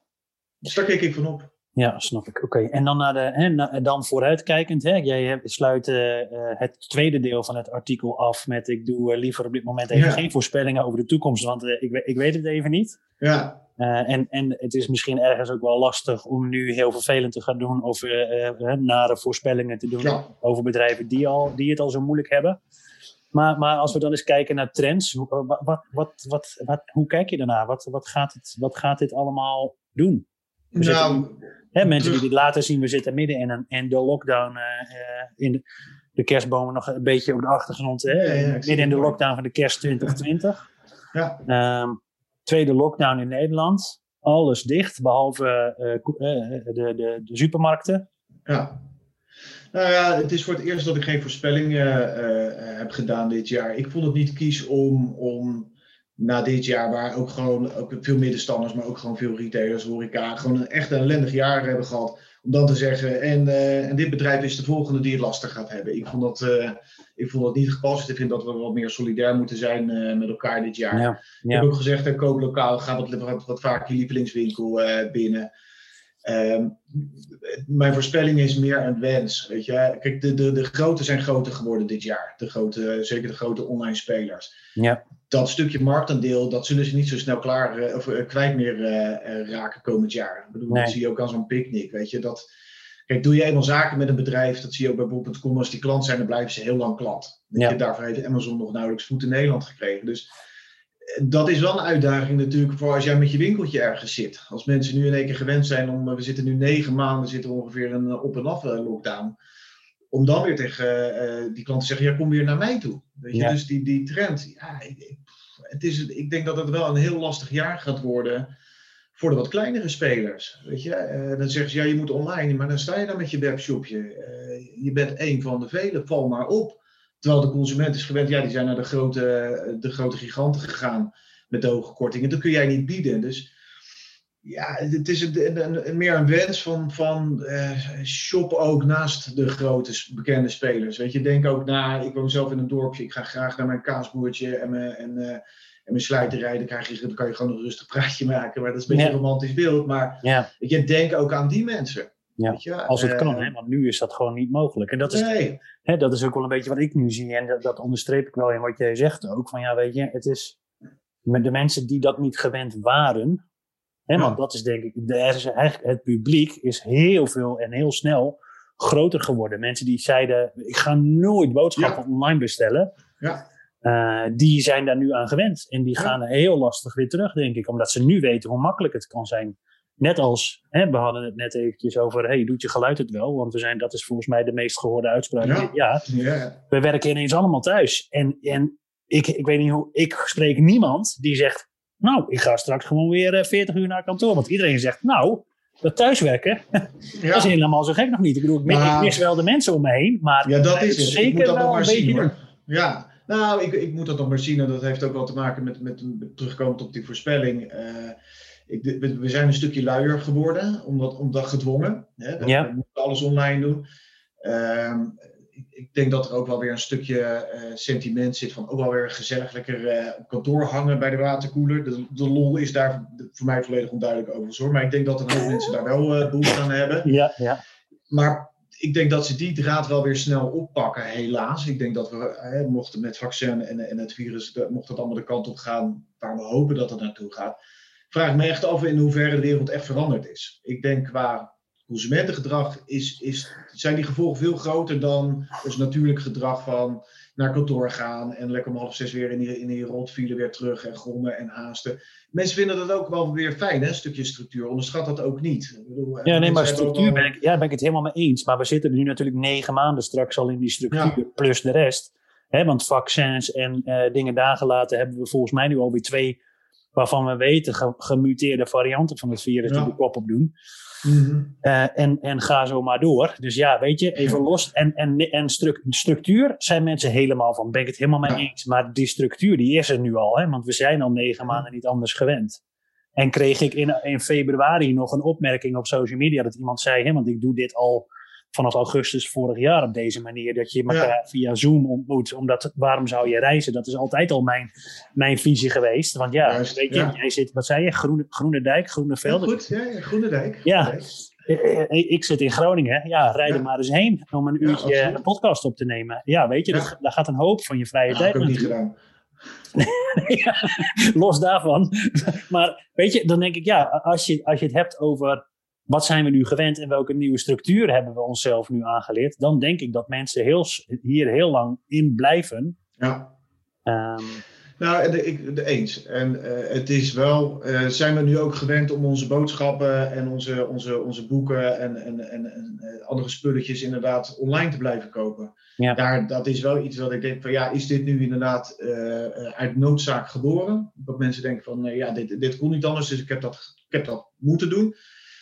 Dus daar kijk ik van op. Ja, snap ik. Oké, en dan, naar de, hè, na, dan vooruitkijkend. Hè, jij sluit uh, het tweede deel van het artikel af met: Ik doe uh, liever op dit moment even ja. geen voorspellingen over de toekomst, want ik, ik weet het even niet. Ja. en, en het is misschien ergens ook wel lastig om nu heel vervelend te gaan doen over nare voorspellingen te doen ja. over bedrijven die, al, die het al zo moeilijk hebben. Maar, maar als we dan eens kijken naar trends, hoe, wat, wat, wat, wat, hoe kijk je daarnaar? Wat, wat, gaat het, wat gaat dit allemaal doen? We nou, zitten, hè, mensen die dit later zien, we zitten midden in, een, lockdown, uh, in de, de, kerstbomen nog een beetje op de achtergrond. Hè, ja, ja, midden in de lockdown van de kerst 2020. Ja. Um, tweede lockdown in Nederland. Alles dicht, behalve uh, de, de, de, supermarkten. Ja. Nou ja, het is voor het eerst dat ik geen voorspelling uh, heb gedaan dit jaar. Ik vond het niet kies om, om na dit jaar, waar ook gewoon ook veel middenstanders, maar ook gewoon veel retailers, horeca, gewoon een echt een ellendig jaar hebben gehad. Om dan te zeggen, en, uh, en dit bedrijf is de volgende die het lastig gaat hebben. Ik vond dat, uh, ik vond dat niet gepast. Ik vind dat we wat meer solidair moeten zijn uh, met elkaar dit jaar. Ja, ja. Ik heb ook gezegd, koop lokaal, ga wat, wat, wat vaker je lievelingswinkel binnen. Um, mijn voorspelling is meer een wens. Weet je? Kijk, de, de, de grote zijn groter geworden dit jaar. De grote, zeker de grote online spelers. Ja. Dat stukje marktaandeel, dat zullen ze niet zo snel klaar, uh, of uh, kwijt meer uh, raken komend jaar. Ik bedoel, Nee. dat zie je ook aan zo'n picknick. Weet je? Dat, kijk, doe je eenmaal zaken met een bedrijf, dat zie je ook bij bol.com. Als die klant zijn, dan blijven ze heel lang klant. Ja. je? Daarvoor heeft Amazon nog nauwelijks voet in Nederland gekregen. Dus dat is wel een uitdaging natuurlijk voor als jij met je winkeltje ergens zit. Als mensen nu in één keer gewend zijn om, we zitten nu negen maanden, zitten ongeveer een op- en af lockdown. om dan weer tegen uh, die klant te zeggen, ja, kom weer naar mij toe. Weet je? Dus die, die trend, ja, ik, het is, ik denk dat het wel een heel lastig jaar gaat worden voor de wat kleinere spelers. Weet je? Uh, dan zeggen ze, ja, je moet online, maar dan sta je dan met je webshopje. Uh, je bent één van de vele, val maar op. Terwijl de consument is gewend, ja, die zijn naar de grote, de grote giganten gegaan met de hoge kortingen. Dat kun jij niet bieden. Dus ja, het is een, een, meer een wens van, van uh, shop ook naast de grote bekende spelers. Weet je, denk ook na, ik woon zelf in een dorpje, ik ga graag naar mijn kaasboertje en mijn, en, uh, en mijn slijterij. Dan, krijg je, dan kan je gewoon een rustig praatje maken, maar dat is een beetje een romantisch beeld. Maar ja. je, denk ook aan die mensen. Ja, weet je? als het kan, hè, want nu is dat gewoon niet mogelijk. En dat is, nee. hè, dat is ook wel een beetje wat ik nu zie. En dat, dat onderstreep ik wel in wat jij zegt ook. Van ja, weet je, het is met de mensen die dat niet gewend waren, Hè, want dat is denk ik, er is eigenlijk, het publiek is heel veel en heel snel groter geworden. Mensen die zeiden, ik ga nooit boodschappen online bestellen. Ja. Uh, die zijn daar nu aan gewend. En die gaan heel lastig weer terug, denk ik. Omdat ze nu weten hoe makkelijk het kan zijn. Net als, hè, we hadden het net eventjes over, hey, doet je geluid het wel? Want we zijn, dat is volgens mij de meest gehoorde uitspraak. Ja. ja. ja. We werken ineens allemaal thuis. En, en ik, ik weet niet hoe, ik spreek niemand die zegt, nou, ik ga straks gewoon weer 40 eh, uur naar kantoor. Want iedereen zegt, nou, dat thuiswerken, dat is helemaal zo gek nog niet. Ik bedoel, ik, nou, mis wel de mensen om me heen, maar ja, dat is het. zeker dat wel een beetje zien, Ja, nou, ik, ik moet dat nog maar zien. En dat heeft ook wel te maken met, met, terugkomend op die voorspelling. Uh, ik, we, zijn een stukje luier geworden, omdat, omdat gedwongen. Hè? ja. We moeten alles online doen. Uh, ik denk dat er ook wel weer een stukje uh, sentiment zit van ook wel weer gezellig lekker uh, op kantoor hangen bij de waterkoeler. De, de, lol is daar voor mij volledig onduidelijk over hoor. Maar ik denk dat een hoop mensen daar wel uh, behoefte aan hebben. Ja, ja. Maar ik denk dat ze die draad wel weer snel oppakken, helaas. Ik denk dat we, mochten met vaccin en, en het virus, de, mocht het allemaal de kant op gaan waar we hopen dat het naartoe gaat. Vraag me echt af in hoeverre de wereld echt veranderd is. Ik denk qua consumentengedrag is, is, zijn die gevolgen veel groter dan het natuurlijk gedrag van naar kantoor gaan en lekker om half zes weer in die, in die rotfile weer terug en grommen en haasten. Mensen vinden dat ook wel weer fijn, hè? een stukje structuur. Onderschat dat ook niet. Ik bedoel, ja, nee, maar structuur ben, ik, ja, ben ik het helemaal mee eens. Maar we zitten nu natuurlijk negen maanden straks al in die structuur, plus de rest. Hè, want vaccins en uh, dingen daar gelaten hebben we volgens mij nu alweer twee, waarvan we weten, gemuteerde varianten van het virus die de kop op doen. Mm en, en ga zo maar door. Dus ja, weet je, even los. En, en, en structuur zijn mensen helemaal van, ben ik het helemaal mee eens. Maar die structuur, die is er nu al. Hè? Want we zijn al negen maanden niet anders gewend. En kreeg ik in, in februari nog een opmerking op social media dat iemand zei, hè, want ik doe dit al vanaf augustus vorig jaar op deze manier. Dat je elkaar via Zoom ontmoet. Omdat, waarom zou je reizen? Dat is altijd al mijn, mijn visie geweest. Want ja, weet je, jij zit, wat zei je? Groene, Groene Dijk, Groene Velden. goed, ja, Groene Dijk. Ja. Eh, eh, ik zit in Groningen. Ja, rijd er maar eens heen om een uurtje een podcast op te nemen. Ja, weet je, dat, daar gaat een hoop van je vrije tijd. Dat heb ik niet gedaan. los daarvan. maar weet je, dan denk ik, ja, als je, als je het hebt over wat zijn we nu gewend en welke nieuwe structuur hebben we onszelf nu aangeleerd, dan denk ik dat mensen heel, hier heel lang in blijven. Ja. Um, nou, de, ik, de eens. En uh, het is wel, uh, zijn we nu ook gewend om onze boodschappen en onze, onze, onze boeken en, en, en, en uh, andere spulletjes inderdaad online te blijven kopen. Ja. Daar, dat is wel iets wat ik denk van ja, is dit nu inderdaad uit noodzaak geboren? Dat mensen denken van ja, dit, dit kon niet anders, dus ik heb dat, ik heb dat moeten doen.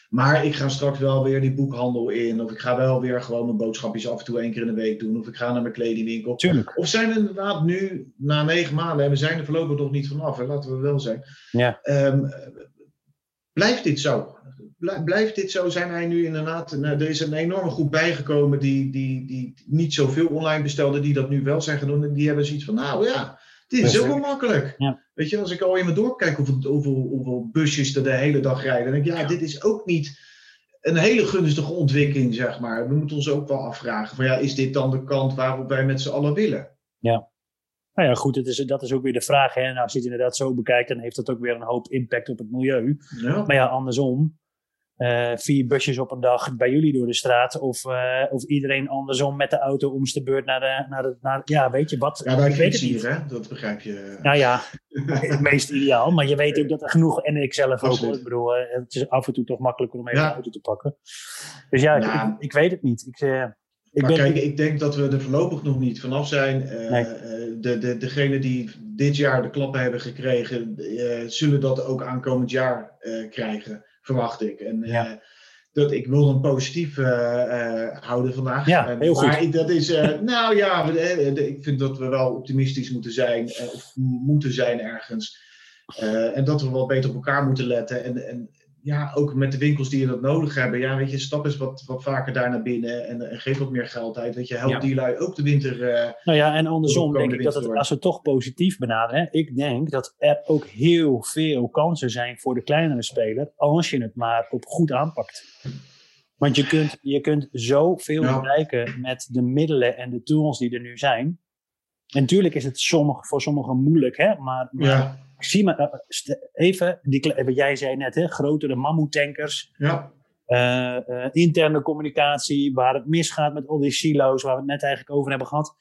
Maar ik ga straks wel weer die boekhandel in. Of ik ga wel weer gewoon mijn boodschapjes af en toe één keer in de week doen. Of ik ga naar mijn kledingwinkel. Tuurlijk. Of zijn we inderdaad nu, na negen maanden, en we zijn er voorlopig nog niet vanaf, hè, laten we wel zijn. Ja. Um, blijft dit zo? Blijft dit zo? Zijn wij nu inderdaad. Nou, er is een enorme groep bijgekomen die, die, die niet zoveel online bestelden, die dat nu wel zijn gaan doen. En die hebben zoiets van: nou ja, dit is ook wel makkelijk. Ja. Weet je, als ik al in mijn dorp kijk hoeveel, hoeveel, hoeveel busjes er de hele dag rijden, dan denk ik, ja, dit is ook niet een hele gunstige ontwikkeling, zeg maar. We moeten ons ook wel afvragen, van ja, is dit dan de kant waarop wij met z'n allen willen? Ja. Nou ja, goed, het is, dat is ook weer de vraag. Hè? Nou, als je het inderdaad zo bekijkt, dan heeft dat ook weer een hoop impact op het milieu. Ja. Maar ja, andersom, uh, vier busjes op een dag bij jullie door de straat. Of, uh, of iedereen andersom met de auto om de beurt naar de. Naar de naar, ja, weet je wat? Ja, wij weet hier, hè? Dat begrijp je. Nou ja, het meest ideaal. Maar je weet ook dat er genoeg. En ik zelf ook. Ik bedoel, uh, het is af en toe toch makkelijker om even ja. de auto te pakken. Dus ja, ik, ik, weet het niet. Ik, Ik ben... kijk, ik denk dat we er voorlopig nog niet vanaf zijn. Nee. de, de, degene die dit jaar de klappen hebben gekregen, zullen dat ook aankomend jaar krijgen, verwacht ik. En, ja dat ik wil hem positief uh, uh, houden vandaag. Ja, heel maar goed. dat is, nou ja, ik vind dat we wel optimistisch moeten zijn, of moeten zijn ergens. en dat we wel beter op elkaar moeten letten. En, en ja, ook met de winkels die dat nodig hebben. Ja, weet je, stap eens wat, wat vaker daar naar binnen en, en geef wat meer geld uit. Weet je, help die lui ook de winter. Uh, nou ja, en andersom denk ik dat het, als we toch positief benaderen, ik denk dat er ook heel veel kansen zijn voor de kleinere speler als je het maar op goed aanpakt. Want je kunt, je kunt zoveel ja. bereiken met de middelen en de tools die er nu zijn. En natuurlijk is het sommige, voor sommigen moeilijk, hè? maar, maar ja zie maar eh, even, die, wat jij zei net, hè, grotere mammoetankers. Ja. Uh, uh, interne communicatie, waar het misgaat met al die silo's, waar we het net eigenlijk over hebben gehad.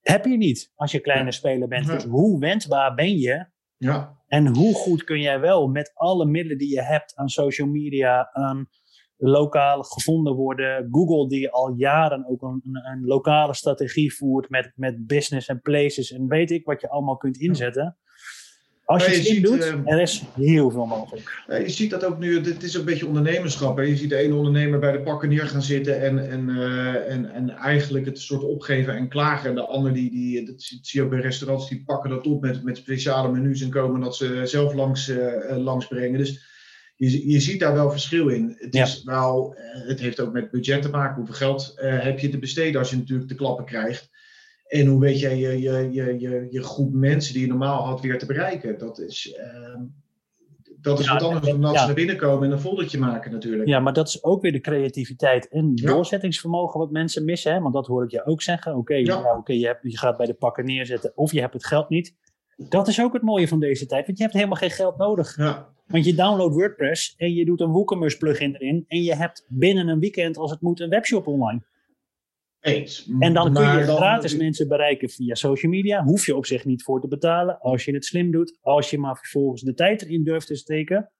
Heb je niet als je kleine ja. speler bent. Dus hoe wendbaar ben je? Ja. En hoe goed kun jij wel met alle middelen die je hebt aan social media, aan lokaal gevonden worden. Google die al jaren ook een, een, een lokale strategie voert met, met business en places en weet ik wat je allemaal kunt inzetten. Als je, het slim doet, uh, er is heel veel mogelijk. je ziet dat ook nu, dit is een beetje ondernemerschap. Hè? Je ziet de ene ondernemer bij de pakken neer gaan zitten en, en, uh, en, en eigenlijk het soort opgeven en klagen. En de ander, die, die, dat zie je ook bij restaurants, die pakken dat op met, met speciale menus en komen dat ze zelf langs, uh, langs brengen. Dus je, je ziet daar wel verschil in. Het, Ja. is wel, het heeft ook met budget te maken. Hoeveel geld heb je te besteden als je natuurlijk de klappen krijgt? En hoe weet jij je, je, je, je, je groep mensen die je normaal had weer te bereiken? Dat is, uh, dat is Ja, wat anders dan dat ja. ze naar binnen komen en een foldertje maken natuurlijk. Ja, maar dat is ook weer de creativiteit en Ja. doorzettingsvermogen wat mensen missen. Hè? Want dat hoor ik je ook zeggen. Oké, oké, je, hebt- je gaat bij de pakken neerzetten of je hebt het geld niet. Dat is ook het mooie van deze tijd, want je hebt helemaal geen geld nodig. Ja, Want je downloadt WordPress en je doet een WooCommerce plugin erin en je hebt binnen een weekend, als het moet, een webshop online. Eens. En dan kun je dan- gratis mensen bereiken via social media. Hoef je op zich niet voor te betalen als je het slim doet. Als je maar vervolgens de tijd erin durft te steken.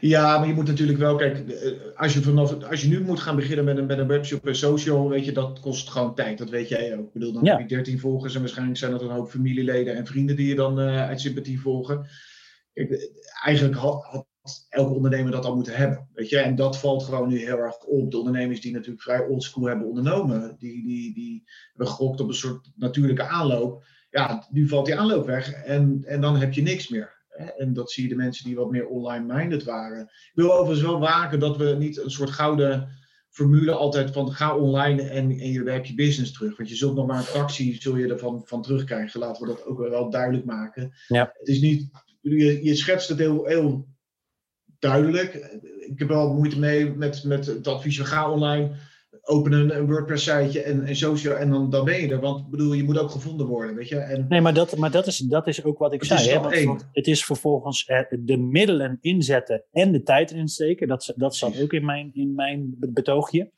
Ja, maar je moet natuurlijk wel, kijk, eh, als je, vanaf, als je nu moet gaan beginnen met een, met een webshop en social, weet je, dat kost gewoon tijd. Dat weet jij ook. Ik bedoel, dan Ja. heb je 13 volgers en waarschijnlijk zijn dat een hoop familieleden en vrienden die je dan eh, uit sympathie volgen. Kijk, eh, eigenlijk had, had elke ondernemer dat al moeten hebben. Weet je, en dat valt gewoon nu heel erg op. De ondernemers die natuurlijk vrij oldschool hebben ondernomen, die, die, die hebben gegokt op een soort natuurlijke aanloop. Ja, nu valt die aanloop weg en, en dan heb je niks meer. En dat zie je de mensen die wat meer online-minded waren. Ik wil overigens wel waken dat we niet een soort gouden formule altijd van ga online en, en je heb je business terug. Want je zult nog maar een fractie zul je ervan van terugkrijgen. Laten we dat ook wel duidelijk maken. Ja. Het is niet, je, je schetst het heel, heel duidelijk. Ik heb wel moeite mee met, met het advies van ga online, open een, WordPress-siteje en, en social en dan, dan ben je er. Want ik bedoel, je moet ook gevonden worden, weet je. En, Nee, maar dat, maar dat, is, dat is ook wat ik zei. Hè? Want, het is vervolgens eh, de middelen inzetten en de tijd erin steken. Dat, dat zat ook in mijn, in mijn be- betoogje.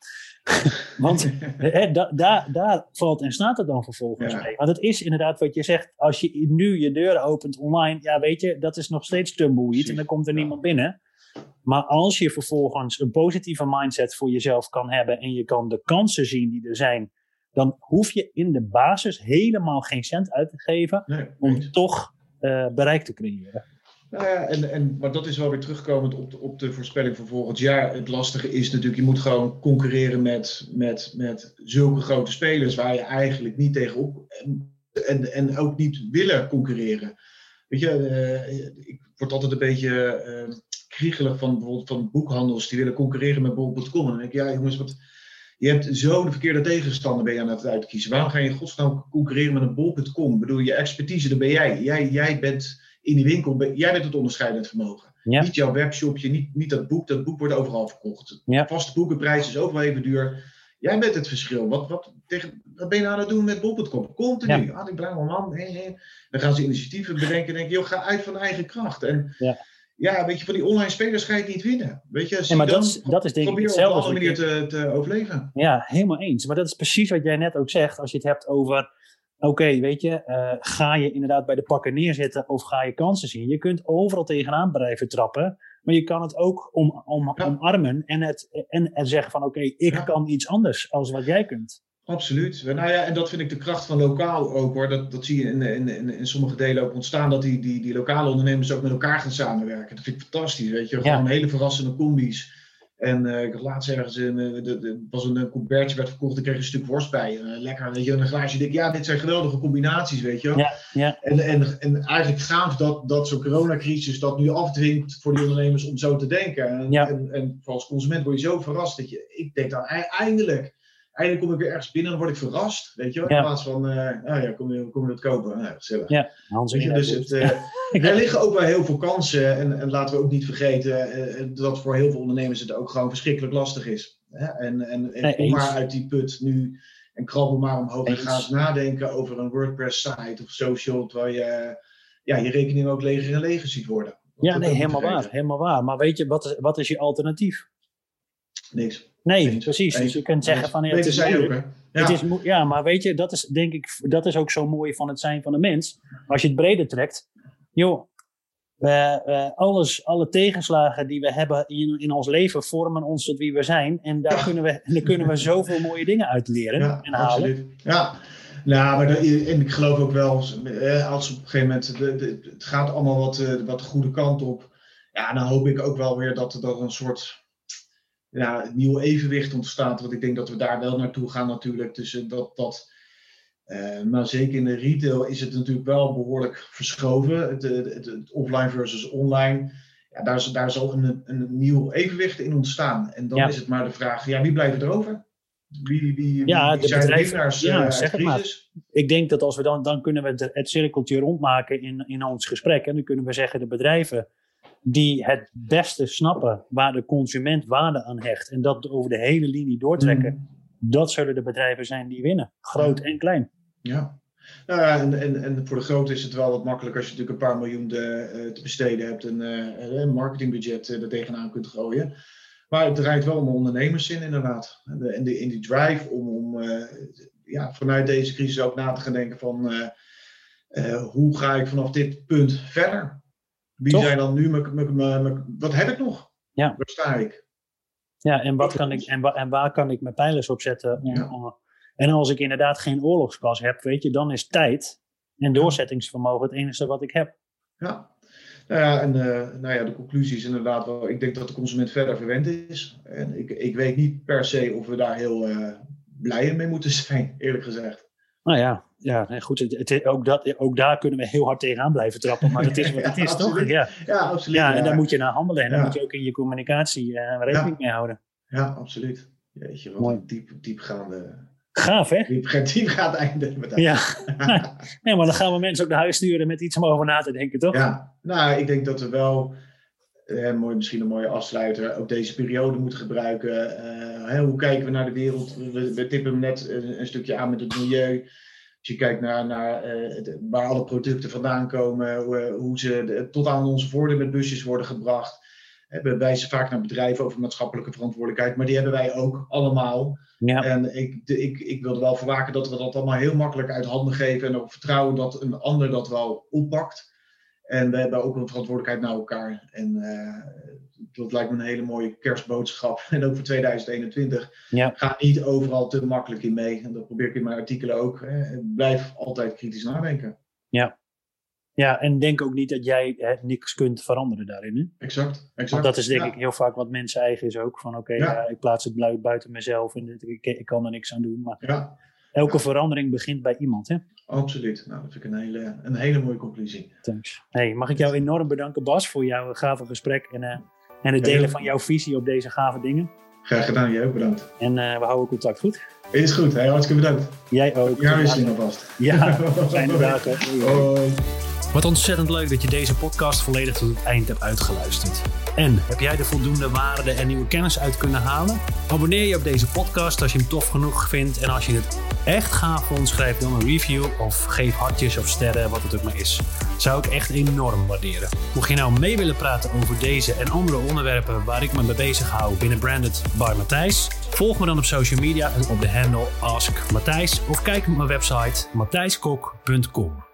Want hè, da, daar, daar valt en staat het dan vervolgens Ja. mee. Want het is inderdaad wat je zegt. Als je nu je deuren opent online, ja weet je, dat is nog steeds tumbleweed Precies, en dan komt er ja. niemand binnen. Maar als je vervolgens een positieve mindset voor jezelf kan hebben en je kan de kansen zien die er zijn, dan hoef je in de basis helemaal geen cent uit te geven nee, om toch eh, bereik te creëren. Nou ja, en, en, maar dat is wel weer terugkomend op de, op de voorspelling voor volgend jaar. Het lastige is natuurlijk, je moet gewoon concurreren met, met, met zulke grote spelers waar je eigenlijk niet tegenop en, en, en ook niet willen concurreren. Weet je, eh, ik word altijd een beetje eh kriegelig van bijvoorbeeld van boekhandels die willen concurreren met bol.com. En dan denk ik, ja jongens, wat, je hebt zo de verkeerde tegenstander ben je aan het uitkiezen. Waarom ga je in godsnaam concurreren met een bol.com? Ik bedoel, je expertise, dat ben jij. Jij, jij bent in die winkel, ben- jij bent het onderscheidend vermogen. Ja. Niet jouw webshopje, niet, niet dat boek. Dat boek wordt overal verkocht. Ja. Vaste boekenprijs is ook wel even duur. Jij bent het verschil. Wat, wat, tegen, wat ben je nou aan het doen met bol.com? Continu. Ah, die blauwe man. Hé, hé. Dan gaan ze initiatieven bedenken en denken, joh, ga uit van eigen kracht. En Ja. Ja, weet je, van die online spelers ga je het niet winnen. Weet je, Nee, maar dat is, dat is denk ik probeer op een andere manier te, te overleven. Ja, helemaal eens. Maar dat is precies wat jij net ook zegt. Als je het hebt over, oké, weet je, eh, ga je inderdaad bij de pakken neerzetten of ga je kansen zien? Je kunt overal tegenaan blijven trappen. Maar je kan het ook om, om, omarmen en, het, en, en zeggen van oké, ik kan iets anders als wat jij kunt. Absoluut. Nou ja, en dat vind ik de kracht van lokaal ook hoor. Dat, dat zie je in, in, in, in sommige delen ook ontstaan, dat die, die, die lokale ondernemers ook met elkaar gaan samenwerken. Dat vind ik fantastisch, weet je. Gewoon hele verrassende combis. En uh, ik had laatst ergens een, uh, de, de, was een, een werd verkocht, ik kreeg een stuk worst bij. Uh, lekker, weet je, een glaasje dik. Ja, dit zijn geweldige combinaties, weet je. Ja, ja. En, en, en eigenlijk gaaf dat, dat zo'n coronacrisis dat nu afdwingt voor die ondernemers om zo te denken. En, ja. en, en als consument word je zo verrast dat je, ik denk dan eindelijk eindelijk kom ik weer ergens binnen en dan word ik verrast. Weet je wel? In plaats van, uh, oh ja, kom je, kom je dat kopen? Nou, gezellig. Ja, Hans, weet je, dus het, uh, er liggen ook wel heel veel kansen. En, en laten we ook niet vergeten uh, dat voor heel veel ondernemers het ook gewoon verschrikkelijk lastig is. Hè? En, en, en nee, kom maar uit die put nu en krabbel maar omhoog eens. en ga eens nadenken over een WordPress-site of social, terwijl je ja, je rekening ook leger en leger ziet worden. Ja, nee, helemaal waar, helemaal waar. Maar weet je, wat is, wat is je alternatief? Niks. Nee, precies. Dus je kunt zeggen van ja, het is moeilijk. Ja. Het is ja, maar weet je, dat is denk ik, dat is ook zo mooi van het zijn van de mens. Als je het breder trekt, joh, uh, alles, alle tegenslagen die we hebben in, in ons leven vormen ons tot wie we zijn. En daar, ja. kunnen, we, daar kunnen we zoveel mooie dingen uit leren ja, en halen. Absoluut. Ja, nou, maar de, en ik geloof ook wel, als op een gegeven moment, de, de, het gaat allemaal wat, wat de goede kant op. Ja, dan hoop ik ook wel weer dat er dat een soort ja, een nieuw evenwicht ontstaat. Want ik denk dat we daar wel naartoe gaan natuurlijk. Tussen dat, dat, uh, maar zeker in de retail is het natuurlijk wel behoorlijk verschoven. Het, het, het offline versus online. Ja, daar, daar zal een, een nieuw evenwicht in ontstaan. En dan is het maar de vraag, ja, wie blijft er over? Wie, wie, ja, wie de zijn bedrijven, de ja, zeg het maar. Ik denk dat als we dan, dan kunnen we het, het cirkeltje rondmaken in, in ons gesprek. En dan kunnen we zeggen, de bedrijven die het beste snappen waar de consument waarde aan hecht en dat over de hele linie doortrekken, mm. dat zullen de bedrijven zijn die winnen, groot en klein. Ja. Nou ja, en, en, en voor de grote is het wel wat makkelijker als je natuurlijk een paar miljoen de, uh, te besteden hebt en uh, een marketingbudget er tegenaan kunt gooien. Maar het draait wel om ondernemers in, inderdaad. En, de, en de, in die drive om, om ja, vanuit deze crisis ook na te gaan denken van hoe ga ik vanaf dit punt verder? Wie Toch? zijn dan nu, wat heb ik nog? Ja. Waar sta ik? Ja, en, wat kan ik, en, wa, en waar kan ik mijn pijlers op zetten? Om, ja. om, en als ik inderdaad geen oorlogspas heb, weet je, dan is tijd en doorzettingsvermogen het enige wat ik heb. Ja, nou ja, en uh, nou ja, de conclusie is inderdaad wel, ik denk dat de consument verder verwend is. En ik, ik weet niet per se of we daar heel uh, blij mee moeten zijn, eerlijk gezegd. Nou ja, ja goed. Het, het, ook, dat, ook daar kunnen we heel hard tegenaan blijven trappen. Maar het is wat het is, ja, toch? Ja, ja absoluut. Ja, en daar moet je naar handelen. En daar moet je ook in je communicatie uh, rekening mee houden. Ja, absoluut. Jeetje, wat Mooi. een diep, diepgaande... Gaaf, hè? Diep, diep gaat einde. Met ja. nee, maar dan gaan we mensen ook naar huis sturen met iets om over na te denken, toch? Ja, nou, ik denk dat we wel... Eh, mooi, misschien een mooie afsluiter. Ook deze periode moeten gebruiken. Uh, hè, hoe kijken we naar de wereld? We, we tippen net een, een, stukje aan met het milieu. Als je kijkt naar, naar uh, waar alle producten vandaan komen, hoe, hoe ze de, tot aan onze voordeur met busjes worden gebracht. We wijzen vaak naar bedrijven over maatschappelijke verantwoordelijkheid, maar die hebben wij ook allemaal. Ja. En ik, ik, ik wilde wel verwaken dat we dat allemaal heel makkelijk uit handen geven en ook vertrouwen dat een ander dat wel oppakt. En we hebben ook een verantwoordelijkheid naar elkaar. En uh, dat lijkt me een hele mooie kerstboodschap. En ook voor 2021. Ja. Ga niet overal te makkelijk in mee. En dat probeer ik in mijn artikelen ook. Hè. Blijf altijd kritisch nadenken. Ja. Ja, en denk ook niet dat jij hè, niks kunt veranderen daarin. Hè? Exact, exact. Want dat is denk ja. ik heel vaak wat mensen eigen is ook. Van oké, okay, ja. ik plaats het buiten mezelf en ik, ik, kan er niks aan doen. Maar ja. elke verandering begint bij iemand. Hè? Absoluut. Nou, dat vind ik een hele, een hele mooie conclusie. Thanks. Hey, mag ik jou enorm bedanken, Bas, voor jouw gave gesprek en, uh, en het delen van jouw visie op deze gave dingen. Graag gedaan, jij ook bedankt. En uh, we houden contact goed. Is goed, hey, hartstikke bedankt. Jij ook. Jaarwisseling alvast. Ja, fijne dagen. Hoi. Wat ontzettend leuk dat je deze podcast volledig tot het eind hebt uitgeluisterd. En heb jij er voldoende waarde en nieuwe kennis uit kunnen halen? Abonneer je op deze podcast als je hem tof genoeg vindt. En als je het echt gaaf vond, schrijf dan een review of geef hartjes of sterren, wat het ook maar is. Zou ik echt enorm waarderen. Mocht je nou mee willen praten over deze en andere onderwerpen waar ik me mee bezig hou binnen Branded by Matthijs, volg me dan op social media en op de handle Ask Matthijs of kijk op mijn website matthijskok.com.